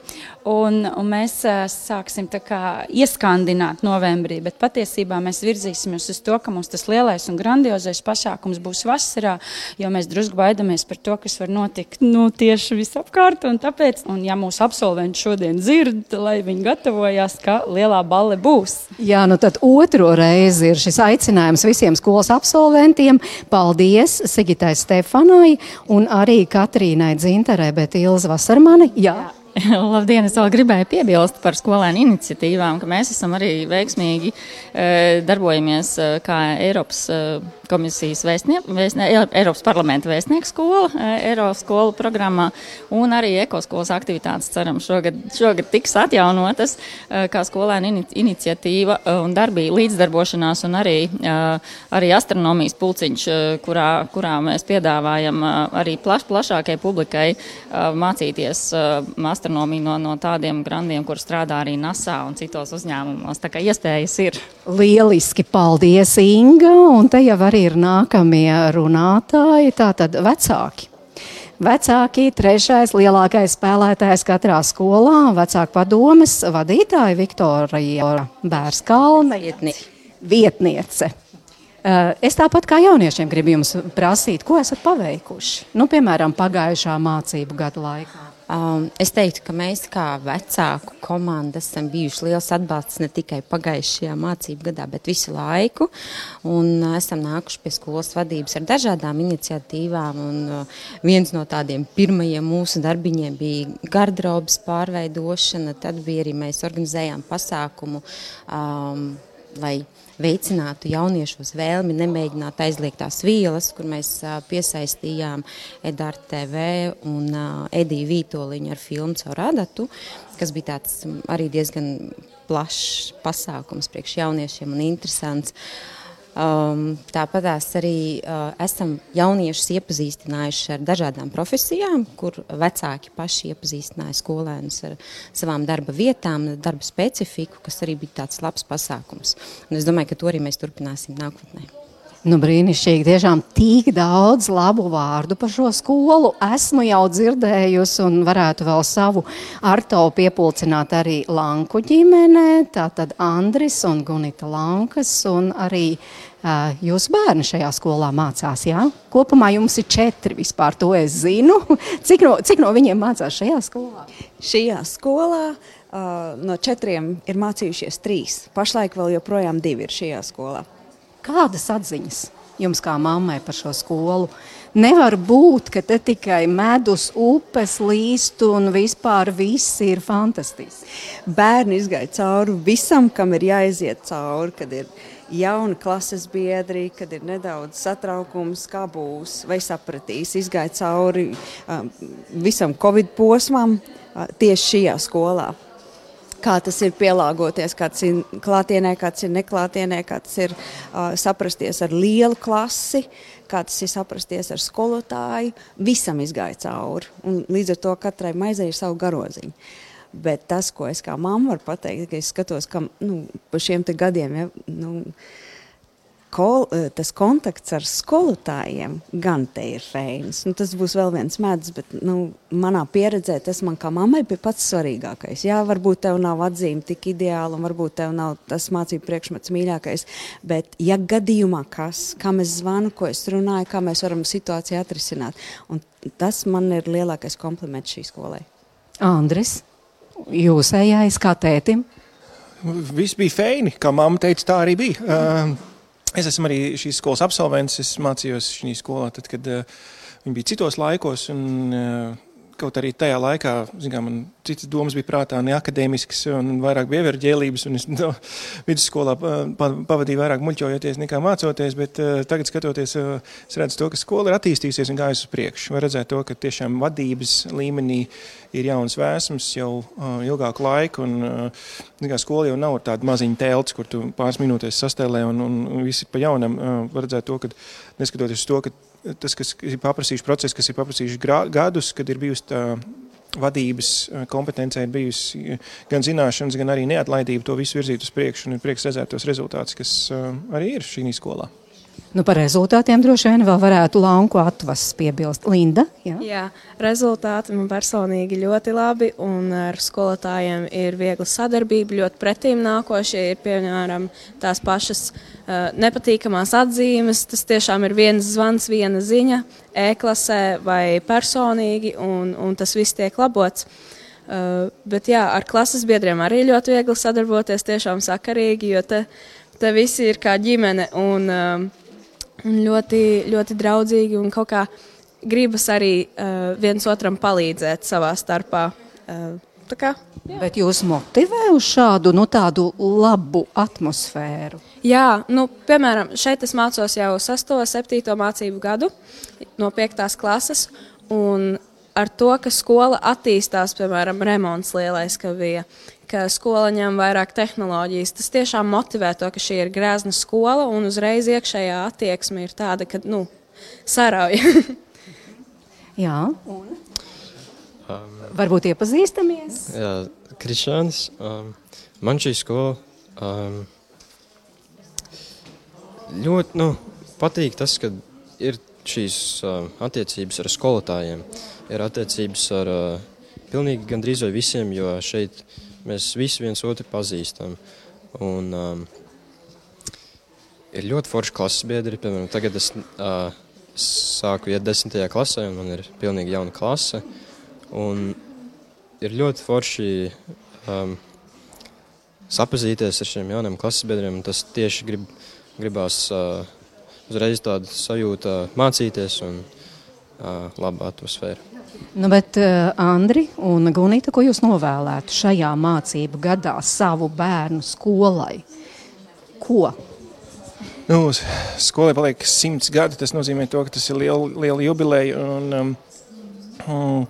S12: Un, un mēs uh, sāksim kā, ieskandināt novembrī, bet patiesībā mēs virzīsimies uz to, ka mums tas lielais un grandiozais pasākums būs vasarā, jo mēs drusku baidamies par to, kas var notikt nu, tieši visapkārt. Un tāpēc, un ja mūsu absolventi šodien dzird, lai viņi gatavojās, ka lielā balle būs.
S1: Jā, nu tad otro reizi ir šis aicinājums visiem skolas absolventiem. Paldies Sigitai Stefanai un arī Katrīnai Dzintarē, bet Ilza Vasarmani. Jā. Jā.
S10: Labdien! Es vēl gribēju piebilst par skolēnu iniciatīvām, ka mēs esam arī veiksmīgi e, darbojamies e, kā Eiropas e, komisijas vēstnie, vēstnie, Eiropas parlamenta vēstnieku skola, Eiropas skolu programmā un arī ekoskolas aktivitātes ceram šogad, šogad tiks atjaunotas kā skolēnu ini, iniciatīva un darbība līdzdarbošanās un arī, arī astronomijas pulciņš, kurā, kurā mēs piedāvājam arī plaš, plašākai publikai mācīties astronomiju no, no tādiem grandiem, kur strādā arī NASA un citos uzņēmumos. Tā kā iespējas ir.
S1: Lieliski, paldies Inga, un te jau arī ir nākamie runātāji, tātad vecāki. Vecāki, trešais lielākais spēlētājs katrā skolā, vecāku padomes vadītāja Viktorija Bērskalna vietniece. Eh, es tāpat kā jauniešiem gribu jums prasīt, ko esat paveikuši, nu, piemēram, pagājušā mācību gada laikā.
S13: Um, es teiktu, ka mēs kā vecāku komanda esam bijuši liels atbalsts ne tikai pagājušajā mācību gadā, bet visu laiku. Un, uh, esam nākuši pie skolas vadības ar dažādām iniciatīvām. Un, uh, viens no tādiem pirmajiem mūsu darbiņiem bija garderobas pārveidošana. Tad bija arī mēs organizējām pasākumu. Um, lai veicinātu jauniešos vēlmi nemēģināt aizliegt tās vielas, kur mēs piesaistījām Edāru TV un Ediju Vītoliņu ar filmu caur adatu, kas bija tāds arī diezgan plašs pasākums priekš jauniešiem un interesants. Uh, Um, Tāpat arī uh, esam jauniešus iepazīstinājuši ar dažādām profesijām, kur vecāki paši iepazīstināja skolēnus ar savām darba vietām, darba specifiku, kas arī bija tāds labs pasākums. Un es domāju, ka to arī mēs turpināsim nākotnē.
S1: Nu, brīnišķīgi. Tiešām tik daudz labu vārdu par šo skolu esmu jau dzirdējusi, un varētu vēl savu artavu piepulcināt arī Lanku ģimenē. Tātad Andris un Gunita Lankas, un arī jūsu bērni šajā skolā mācās. Jā? Kopumā jums ir četri vispār, to es zinu. Cik no, cik no viņiem mācās šajā skolā?
S14: Šajā skolā uh, no četriem ir mācījušies trīs. Pašlaik vēl joprojām divi ir šajā skolā.
S1: Kādas atziņas jums kā mammai par šo skolu? Nevar būt, ka te tikai medus, upes līst un vispār viss ir fantastiski.
S14: Bērni izgāja cauri visam, kam ir jāiziet cauri, kad ir jauni klases biedri, kad ir nedaudz satraukums, kā būs, vai sapratīs, izgāja cauri um, visam Covid posmam uh, tieši šajā skolā kā tas ir pielāgoties, kāds ir klātienē, kāds ir neklātienē, kāds ir uh, saprasties ar lielu klasi, kā tas ir saprasties ar skolotāju. Visam izgāja cauri. Un līdz ar to katrai maizei ir savu garoziņu. Bet tas, ko es kā mamma varu pateikt, ka es skatos, ka nu, pa šiem gadiem, ja, nu, kol, eh, tas kontakts ar skolotājiem gan te ir reizes. Nu, tas būs vēl viens medus, bet nu, manā pieredzē tas man kā mammai bija pats svarīgākais. Jā, varbūt tev nav atzīme tik ideāla, un varbūt tev nav tas mācību priekšmets mīļākais, bet ja gadījumā kas, kam es zvanu, ko es runāju, kā mēs varam situāciju atrisināt, un tas man ir lielākais kompliments šī skolai.
S1: Andris, jūsējais kā tētim?
S15: Viss bija feini, kā mamma teica, tā arī bija. Uh, Es esmu arī šīs skolas absolvents. Es mācījos šajā skolā, tad, kad viņi bija citos laikos. Un, Kaut arī tajā laikā, zinām, man citas domas bija prātā, ne akadēmiskas, un vairāk bija ieverģēlības, un es no, vidusskolā pavadīju vairāk muļķojoties nekā mācoties, bet uh, tagad skatoties, uh, es redzu to, ka skola ir attīstījusies un gājusi uz priekšu. Var redzēt to, ka tiešām vadības līmenī ir jauns vēsums jau uh, ilgāku laiku, un uh, skola jau nav tāda maziņa telts, kur tu pāris minūtēs sastēlē, un, un, visi pa jaunam var redzēt to, ka neskatoties uz to, ka tas, kas ir paprasījuši procesu, kas ir paprasījuši gadus, kad ir bijusi tā vadības eh, kompetencija, ir bijusi eh, gan zināšanas, gan arī neatlaidība to visu virzīt uz priekšu un ir prieks redzēt tos rezultātus, kas eh, arī ir šī skolā.
S1: Nu, par rezultātiem droši vien vēl varētu Lanku atvases piebilst. Linda?
S16: Jā? jā, rezultāti man personīgi ļoti labi, un ar skolotājiem ir viegla sadarbība, ļoti pretīm nākošie ir, piemēram, tās pašas uh, nepatīkamās atzīmes. Tas tiešām ir viens zvans, viena ziņa, e-klasē vai personīgi, un, un tas viss tiek labots. Uh, bet jā, ar klases biedriem arī ļoti viegli sadarboties, tiešām sakarīgi, jo te, te visi ir kā ģimene. Un, uh, un ļoti, ļoti draudzīgi un kaut kā gribas arī uh, viens otram palīdzēt savā starpā. Uh, kā, jā.
S1: Bet jūs motivē uz šādu nu, labu atmosfēru?
S16: Jā, nu, piemēram, šeit es mācos jau 6, 7 mācību gadu no 5. klases. Ar to, ka skola attīstās, piemēram, remonts lielais, ka bija, ka skola ņem vairāk tehnoloģijas. Tas tiešām motivē to, ka šī ir grēzna skola un uzreiz iekšējā attieksme ir tāda, ka, nu, sarauja.
S1: Jā, un? Um, Varbūt iepazīstamies?
S17: Jā, Krišānis. Um, man šī skola um, ļoti nu, patīk tas, ka ir šīs uh, attiecības ar skolotājiem, ir attiecības ar uh, pilnīgi gandrīz vai visiem, jo šeit uh, Mēs visi viens otru pazīstam. Un, um, ir ļoti forši klases biedri. Piemēram, tagad es uh, sāku iet desmitajā klasē, un man ir pilnīgi jauna klase. Un ir ļoti forši um, sapazīties ar šiem jauniem klases biedriem. Tas tieši grib, gribās uh, uzreiz tādu sajūtu mācīties un uh, labu atmosfēru.
S1: Nu, bet, uh, Andri un Gunita, ko jūs novēlētu šajā mācību gadā savu bērnu skolai? Ko?
S15: Nu, skolai paliek simts gadi. Tas nozīmē, to, ka tas ir liela, liela jubileja. Un, um, um,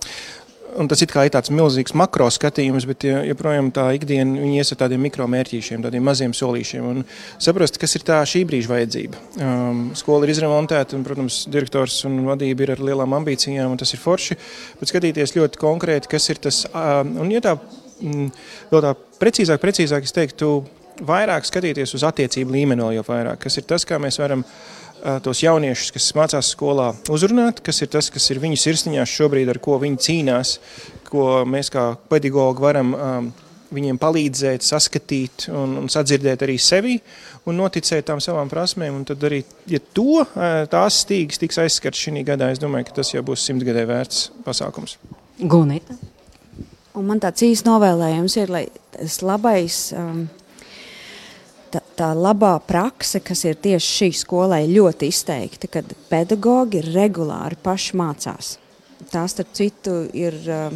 S15: Un tas ir tāds milzīgs makro skatījums, bet joprojām tā ikdiena ies ar tādiem mikromērķīšiem, tādiem maziem solīšiem. Un saprast, kas ir tā šī brīža vajadzība. Um, skola ir izremontēta, un, protams, direktors un vadība ir ar lielām ambīcijām, un tas ir forši. Bet skatīties ļoti konkrēti, kas ir tas. Um, un, ja tā, mm, vēl tā precīzāk, precīzāk es teiktu, vairāk skatīties uz attiecību līmeni vēl jau vairāk. Kas ir tas, kā mēs varam tos jauniešus, kas mācās skolā, uzrunāt, kas ir tas, kas ir viņu sirsniņās šobrīd, ar ko viņi cīnās, ko mēs kā pedagogi varam um, viņiem palīdzēt, saskatīt un, un sadzirdēt arī sevi un noticēt tām savām prasmēm. Un tad arī, ja to tās stīgas tiks aizskarts šī gadā, es domāju, ka tas jau būs simtgadē vērts pasākums.
S1: Gunita.
S14: Un man tāds īsts novēlējums ir, lai tas labais um, tā, labā prakse, kas ir tieši šī skolai ļoti izteikta, kad pedagogi regulāri paši mācās. Tā starp citu ir uh,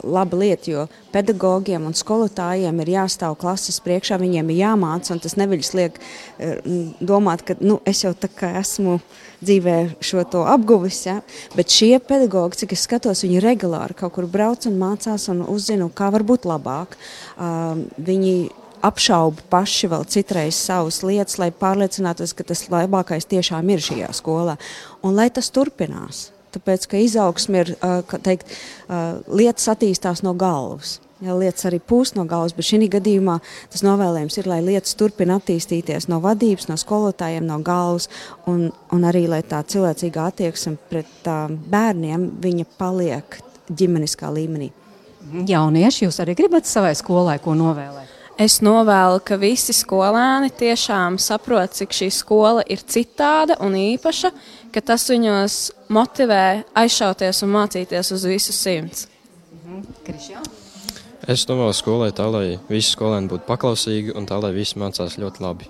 S14: laba lieta, jo pedagogiem un skolotājiem ir jāstāv klases priekšā, viņiem ir jāmāca, un tas neviļas liek uh, domāt, ka nu, es jau tā kā esmu dzīvē šo to apguvis, ja? bet šie pedagogi, cik es skatos, viņi regulāri kaut kur brauc un mācās un uzzina, kā var būt labāk. Uh, viņi apšauba paši vēl citreiz savas lietas, lai pārliecinātos, ka tas labākais tiešām ir šajā skolā. Un lai tas turpinās, tāpēc ka izaugsme ir, teikt, lietas attīstās no galvas. Ja, lietas arī pūst no galvas, bet šī gadījumā tas novēlējums ir, lai lietas turpina attīstīties no vadības, no skolotājiem, no galvas, un, un arī lai tā cilvēcīgā attieksme pret uh, bērniem paliek ģimeniskā līmenī.
S1: Jaunieši, jūs arī gribat savai skolai ko novēlēt?
S16: Es novēlu, ka visi skolēni tiešām saprot, cik šī skola ir citāda un īpaša, ka tas viņos motivē aizšauties un mācīties uz visu simts.
S17: Mhm. Es novēlu skolai tā, lai visi skolēni būtu paklausīgi un tā, lai visi mācās ļoti labi.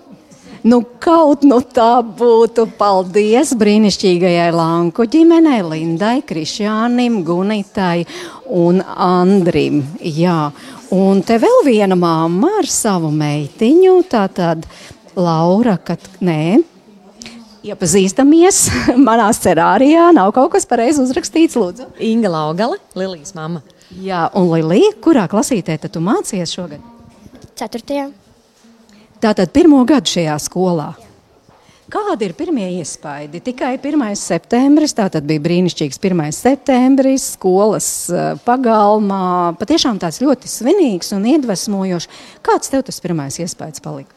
S1: Nu, kaut nu tā būtu. Paldies brīnišķīgajai Lanku ģimenei, Lindai, Krišjānim, Gunitai un Andrim. Jā. Un te vēl viena mamma ar savu meitiņu, tā tad Laura, kad nē. Iepazīstamies, manā scenārijā nav kaut kas pareizi uzrakstīts. Lūdzu.
S18: Inga Laugale, Lilijas mamma.
S1: Jā, un Lilija, kurā klasītē tu mācījies šogad?
S19: Ceturtajā.
S1: Tātad pirmo gadu šajā skolā. Kādi ir pirmie iespaidi? Tikai 1. septembris, tā bija brīnišķīgs 1. septembris, skolas eh, pagalmā. Patiešām tāds ļoti svinīgs un iedvesmojošs. Kāds tev tas pirmais iespējas palika?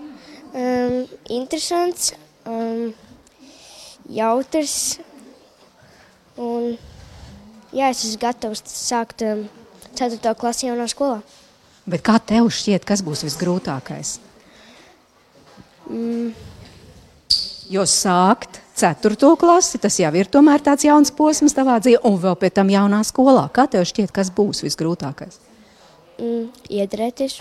S19: Um, interesants, um, jautrs. Un, jā, es esmu gatavs sākt um, 4. klasi jaunā skolā.
S1: Bet kā tev šķiet, kas būs visgrūtākais?
S19: Mm.
S1: Jo sākt ceturto klasi, tas jau ir tomēr tāds jauns posms tavā dzīvē, un vēl pēc tam jaunā skolā. Kā tev šķiet, kas būs visgrūtākais?
S19: Mm, iedarēties.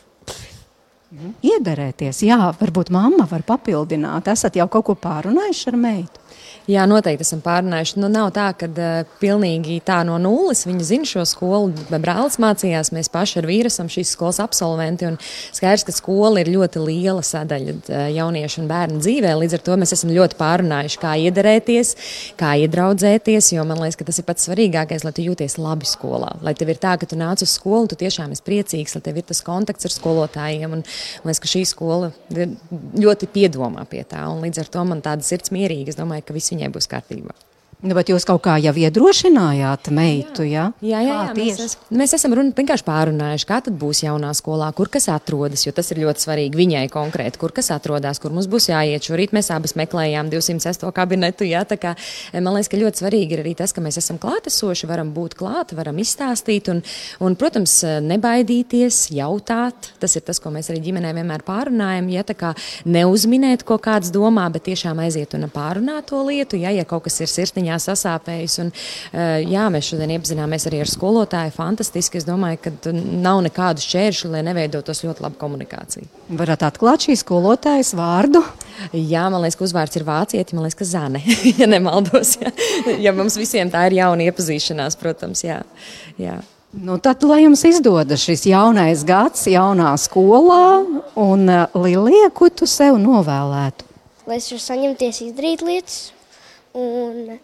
S1: Iederēties, jā, varbūt mamma var papildināt. Esat jau kaut ko pārunājuši ar meitu?
S18: Jā, noteikti esam pārunājuši. Nu, nav tā, ka uh, pilnīgi tā no nulles viņi zina šo skolu. Brālis mācījās, mēs paši ar vīru esam šīs skolas absolventi. Skaidrs, ka skola ir ļoti liela sadaļa uh, jauniešu un bērnu dzīvē. Līdz ar to mēs esam ļoti pārunājuši, kā iederēties, kā iedraudzēties. Jo man liekas, ka tas ir pats svarīgākais, lai tu jūties labi skolā. Lai tev ir tā, ka tu nāc uz skolu tu tiešām esi priecīgs, lai tev ir tas kontakts ar skolotājiem. Un, man liekas, ka šī skola ļoti piedomā pie tā. Un līdz ar to man tāda sirds mierīga. Es domāju, ka visi viņai būs kārtībā.
S1: Nu, bet jūs kaut kā jau iedrošinājāt meitu, jā?
S18: Jā, jā, jā mēs, es, mēs esam runa, vienkārši pārunājuši, kā tad būs jaunā skolā, kur kas atrodas, jo tas ir ļoti svarīgi viņai konkrēti, kur kas atrodas, kur mums būs jāiet. Šorīt mēs abas meklējām 206. kabinetu, jā, tā kā eh, man liekas, ka ļoti svarīgi ir arī tas, ka mēs esam klātesoši, varam būt klāt, varam izstāstīt un, un, protams, nebaidīties, jautāt. Tas ir tas, ko mēs arī ģimenē vienmēr pārunājam, ja tā kā neuzminēt, ko kāds domā, bet tiešām aiziet un pārunāt to lietu, ja, ja kaut kas ir sirsniņā viņā sasāpējis. Un, eh, jā, mēs šodien iepazināmies arī ar skolotāju. Fantastiski. Es domāju, ka nav nekādu šķēršļu, lai neveidotos ļoti laba komunikācija.
S1: Varat atklāt šīs skolotājas vārdu?
S18: Jā, man liekas, ka uzvārds ir vācieti, man liekas, ka Zane, ja nemaldos. Ja, ja mums visiem tā ir jauna iepazīšanās, protams, jā. jā.
S1: Nu, tad, lai jums izdodas šis jaunais gads, jaunā skolā, un uh, Lilija, ko tu sev novēlētu?
S19: Lai es varu saņemties, izdarīt lietas, un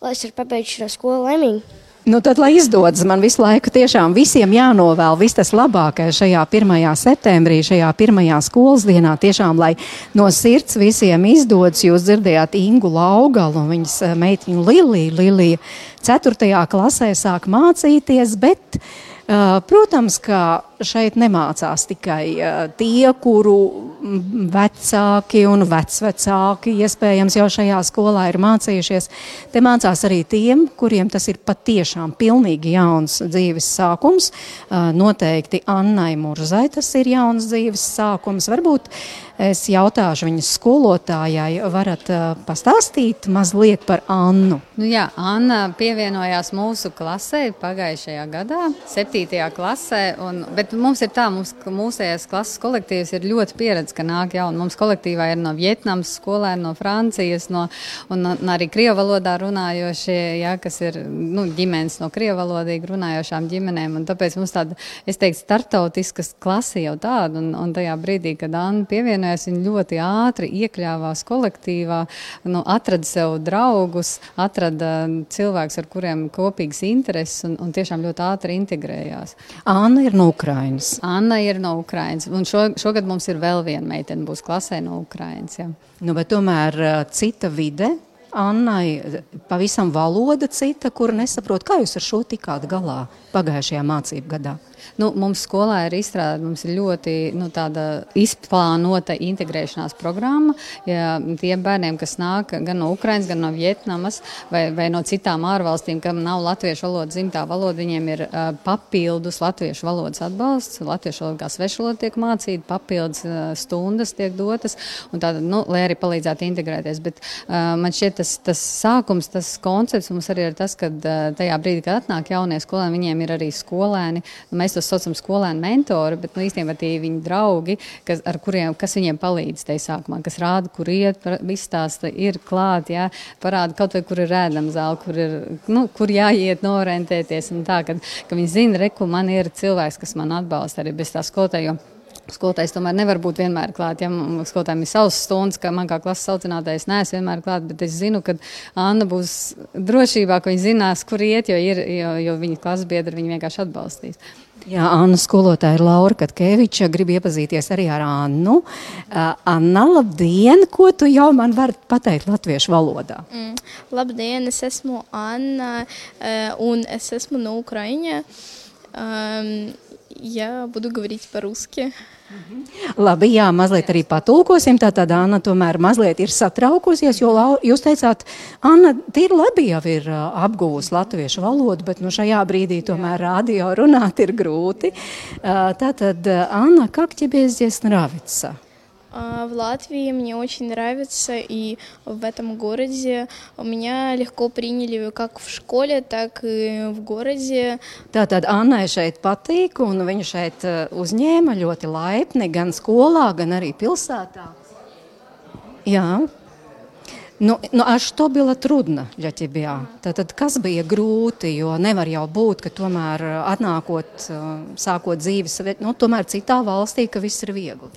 S19: lai es varu pabeigt šo skolu laimīgi.
S1: Nu, tad, lai izdodas, man visu laiku tiešām visiem jānovēl viss tas labākais šajā 1. septembrī, šajā pirmajā skolas dienā. Tiešām, lai no sirds visiem izdodas, jūs dzirdējāt Ingu Laugalu un viņas eh, meitiņu Liliju. Lilija 4. klasē sāk mācīties, bet, uh, protams, ka šeit nemācās tikai uh, tie, kuru vecāki un vecvecāki iespējams jau šajā skolā ir mācījušies. Te mācās arī tiem, kuriem tas ir patiešām pilnīgi jauns dzīves sākums. Uh, noteikti Annai Murzai tas ir jauns dzīves sākums. Varbūt es jautāšu viņas skolotājai, varat uh, pastāstīt mazliet par Annu?
S3: Nu jā, Anna pievienojās mūsu klasē pagājušajā gadā, 7. klasē, un, bet mums ir tā, mums, ka mūsējais klases kolektīvs ir ļoti pieredzējis, ka nāk jauni. Mums kolektīvā ir no Vietnamas skolēni, no Francijas, no, un, un arī krievu valodā runājošie, ja, kas ir nu, ģimenes no krievu valodīgi runājošām ģimenēm. Un tāpēc mums tāda, es teiktu, startautiskas klase jau tāda, un, un tajā brīdī, kad Anna pievienojās, viņa ļoti ātri iekļāvās kolektīvā, nu, atrada sev draugus, atrada cilvēkus, ar kuriem kopīgas intereses, un, un tiešām ļoti ātri integrējās.
S1: Anna ir no Ukrainas.
S3: Anna ir no Ukrainas. Un šo, šogad mums ir vēl viena meitene, būs klasē no Ukrainas. Ja.
S1: Nu, bet tomēr cita vide. Annai pavisam valoda cita, kur nesaprot, kā jūs ar šo tikāt galā pagājušajā mācību gadā.
S3: Nu, mums skolā ir izstrādāta, mums ir ļoti nu, izplānota integrēšanās programma. Ja tiem bērniem, kas nāk gan no Ukrainas, gan no Vietnamas vai, vai no citām ārvalstīm, kam nav latviešu valoda dzimtā valoda, viņiem ir uh, papildus latviešu valodas atbalsts. Latviešu valoda kā svešu valoda tiek mācīta, papildus uh, stundas tiek dotas, tāda, nu, lai arī palīdzētu integrēties. Bet uh, man šķiet, tas, tas sākums, tas koncepts mums arī ir tas, ka uh, tajā brīdī, kad atnāk jaunie skolēni, viņiem ir arī skolēni. Mēs tos saucam skolēnu mentori, bet nu, īstenībā tie ir viņu draugi, kas, kuriem, kas viņiem palīdz tajā sākumā, kas rāda, kur iet, izstāsta, ir klāt, jā, parāda kaut vai, kur ir rēdama zāle, kur, ir, nu, kur jāiet, norentēties. Tā, kad, ka viņi zina, reku, man ir cilvēks, kas man atbalsta arī bez tā skolotāja. Skolotājs tomēr nevar būt vienmēr klāt. Ja skolotājiem ir savs stundas, ka man kā klases audzinātājs neesmu vienmēr klāt, bet es zinu, ka Anna būs drošībā, ka viņa zinās, kur iet, jo, ir, jo, jo viņa klases biedri viņu vienkārši atbalstīs.
S1: Jā, Anna skolotāja ir Laura Katkeviča. Gribu iepazīties arī ar Annu. Uh, Anna, labdien! Ko tu jau man vari pateikt latviešu valodā?
S20: Mm, labdien, es esmu Anna uh, un es esmu no Ukraiņa. Um, я буду говорить по-русски.
S1: Labi, jā, mazliet arī patulkosim. Tātad Anna tomēr mazliet ir satraukusies, jo jūs teicāt, Anna, tīri labi jau ir apguvusi latviešu valodu, bet nu šajā brīdī tomēr radio runāt ir grūti. Tātad, Anna, как тебе здесь нравится?
S20: В Латвии мне очень нравится, и в этом городе меня легко приняли как в школе, так и в goroде.
S1: Tātad Annai šeit patīk, un viņa šeit uzņēma ļoti laipni gan skolā, gan arī pilsētā. Jā. Nu, nu, а что было трудно для тебя? Tad, kas bija grūti, jo nevar jau būt, ka tomēr atnākot, sākot dzīves, nu, tomēr citā valstī, ka viss ir viegli.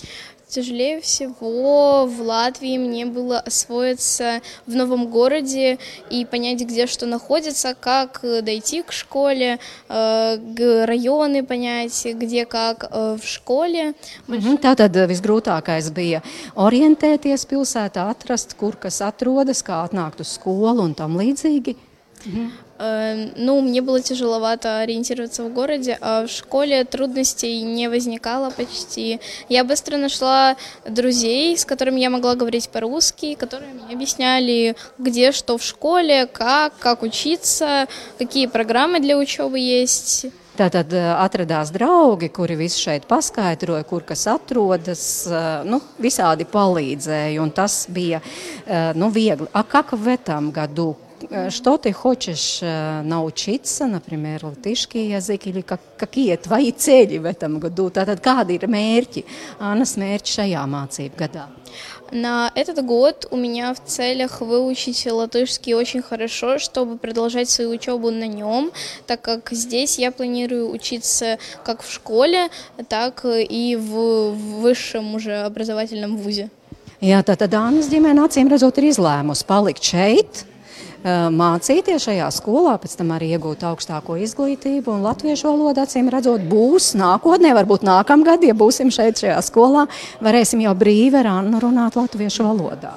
S20: Тяжелее всего в Латвии мне было освоиться в новом городе и понять, где что находится, как дойти к школе, э, районы понять, где как э, в школе.
S1: Mm -hmm. Tātad visgrūtākais bija orientēties pilsētā, atrast, kur kas atrodas, kā atnākt uz skolu un tam līdzīgi. Mm -hmm.
S20: Ну, мне было тяжеловато ориентироваться в городе, а в школе трудностей не возникало почти. Я быстро нашла друзей, с которыми я могла говорить по-русски, которые мне объясняли, где что в школе, как, как учиться, какие программы для учебы есть.
S1: Tātad atradās draugi, kuri visu šeit paskaidroja, kur kas atrodas, nu, visādi palīdzēja, un tas bija nu, viegli. A как в этом году что ты хочешь научиться, например, латышский язык, или как, какие твои цели в этом году? Tātad kādi ir mērķi, Annas mērķi šajā mācību gadā?
S20: На этот год у меня в целях выучить латышский очень хорошо, чтобы продолжать свою учебу на нем, так как здесь я планирую учиться как в школе, так и в высшем уже образовательном вузе.
S1: Jā, tātad Dānas ģimene acīm redzot ir izlēmusi palikt šeit, mācīties šajā skolā, pēc tam arī iegūt augstāko izglītību. Latviešu valoda, acīm redzot, būs nākotnē, varbūt nākamgad, ja būsim šeit šajā skolā, varēsim jau brīvi ar Annu runāt latviešu valodā.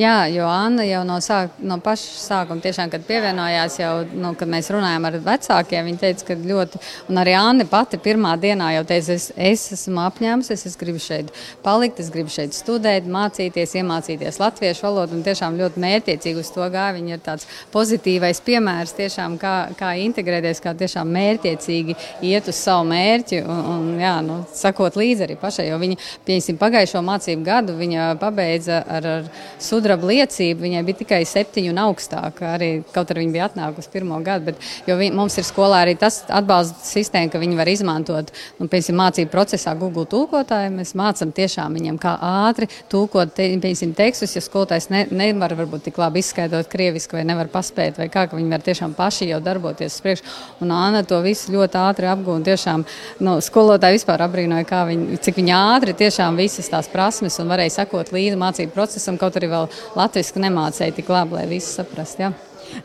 S3: Jā, jo Anna jau no, sāk, no paša sākuma, tiešām, kad pievienojās, jau, nu, kad mēs runājām ar vecākiem, viņa teica, ka ļoti, un arī Anna pati pirmā dienā jau teica, es, es esmu apņēmusies, es gribu šeit palikt, es gribu šeit studēt, mācīties, iemācīties latviešu valodu, un tiešām ļoti mērķiecīgi uz to gāja. Viņa ir tā tāds pozitīvais piemērs, tiešām, kā, kā integrēties, kā tiešām mērķiecīgi iet uz savu mērķi un, un jā, nu, sakot līdzi arī pašai. Jo viņa, pieņemsim, pagājušo mācību gadu viņa pabeidza ar, ar sudraba liecību. Viņai bija tikai septiņi un augstāk, arī kaut arī viņa bija atnākusi pirmo gadu. Bet, jo vi, mums ir skolā arī tas atbalsta sistēma, ka viņi var izmantot, nu, piemēram, mācību procesā Google tulkotāju. Mēs mācām tiešām viņiem, kā ātri te, piemēram, tekstus, ja skolotājs ne, nevar varbūt tik labi izskaidrot krievisku vai nevar paspēt, vai kā, ka viņi var tiešām paši jau darboties uz priekšu. Un Anna to visu ļoti ātri apgūta. Tiešām nu, skolotāji vispār apbrīnoja, viņi, cik viņi ātri tiešām visas tās prasmes un varēja sekot līdzi mācību procesam, kaut arī vēl latviešu nemācēja tik labi, lai visu saprastu. Ja?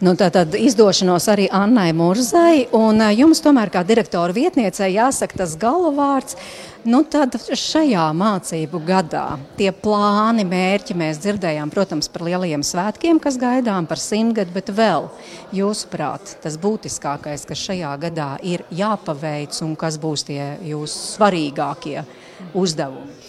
S1: Nu, tā tad izdošanos arī Annai Murzai, un jums tomēr kā direktora vietniecei jāsaka tas galvārds. Nu, tad šajā mācību gadā tie plāni, mērķi mēs dzirdējām, protams, par lielajiem svētkiem, kas gaidām par simtgadu, bet vēl, jūsuprāt, tas būtiskākais, kas šajā gadā ir jāpaveic un kas būs tie jūsu svarīgākie uzdevumi?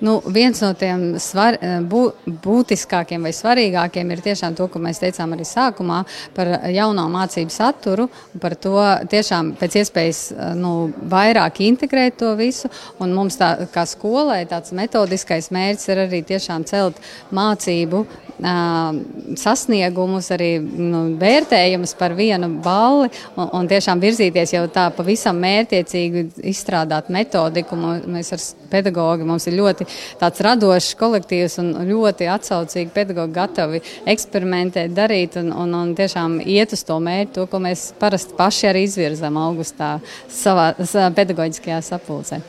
S3: Nu, viens no tiem svar, eh, bū, būtiskākiem vai svarīgākiem ir tiešām to, ko mēs teicām arī sākumā par jauno mācību saturu, par to tiešām pēc iespējas eh, nu, vairāk integrēt to visu. Un mums tā, kā skolai tāds metodiskais mērķis ir arī tiešām celt mācību sasniegumus, arī nu, vērtējumus par vienu balli un, un tiešām virzīties jau tā pavisam mērķiecīgi izstrādāt metodiku. Mēs ar pedagogi mums ir ļoti tāds radošs kolektīvs un ļoti atsaucīgi pedagogi gatavi eksperimentēt, darīt un, un, un tiešām iet uz to mērķi, to, ko mēs parasti paši arī izvirzam augustā savā, savā pedagoģiskajā sapulcē.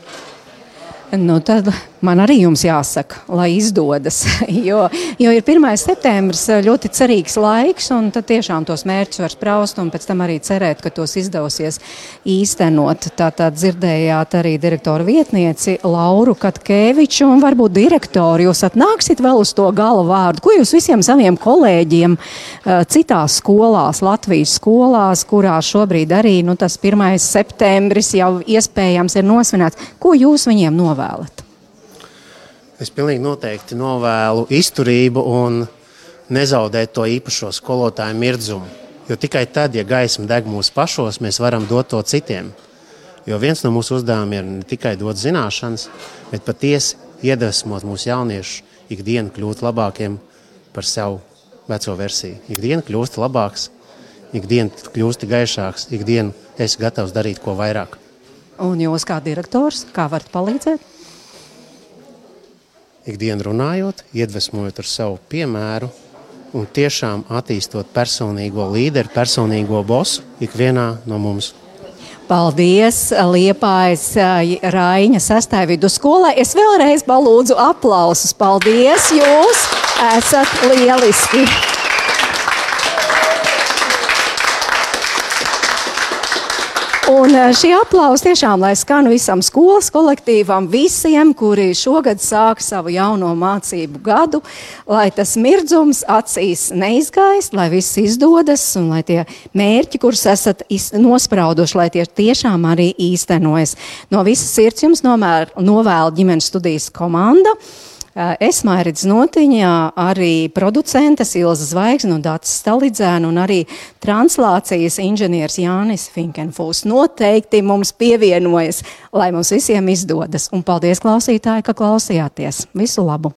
S1: Nu, tad man arī jums jāsaka, lai izdodas. Jo, jo ir 1. septembris ļoti cerīgs laiks, un tad tiešām tos mērķus var spraust un pēc tam arī cerēt, ka tos izdosies īstenot. Tātad dzirdējāt arī direktoru vietnieci Lauru Katkēviču un varbūt direktoru. Jūs atnāksit vēl uz to gala vārdu. Ko jūs visiem saviem kolēģiem citās skolās, Latvijas skolās, kurās šobrīd arī nu, tas 1. septembris jau iespējams ir nosvinēts, ko jūs viņiem novēlat?
S2: Es pilnīgi noteikti novēlu izturību un nezaudēt to īpašo skolotāju mirdzumu. Jo tikai tad, ja gaisma deg mūsu pašos, mēs varam dot to citiem. Jo viens no mūsu uzdevumiem ir ne tikai dot zināšanas, bet patiesi iedvesmot mūsu jauniešus ikdienu kļūt labākiem par savu veco versiju. Ikdiena kļūst labāks, ikdiena kļūst gaišāks, ikdiena esi gatavs darīt ko vairāk.
S1: Un jūs kā direktors, kā varat palīdzēt?
S2: Ikdienu runājot, iedvesmojot ar savu piemēru un tiešām attīstot personīgo līderi, personīgo bosu ikvienā no mums.
S1: Paldies, Liepājas Raiņa sastāv vidusskolai. Es vēlreiz palūdzu aplausus. Paldies, jūs esat lieliski! Un eh, šī aplausa tiešām, lai skan visam skolas kolektīvam, visiem, kuri šogad sāk savu jauno mācību gadu, lai tas mirdzums acīs neizgaist, lai viss izdodas un lai tie mērķi, kurus esat nosprauduši, lai tie tiešām arī īstenojas. No visas sirds jums novēlu ģimenes studijas komanda. Es Mairidz Notiņā, arī producentes Ilza Zvaigzne un Dācis Stalidzēna un arī translācijas inženieris Jānis Finkenfūs noteikti mums pievienojas, lai mums visiem izdodas. Un paldies klausītāji, ka klausījāties. Visu labu!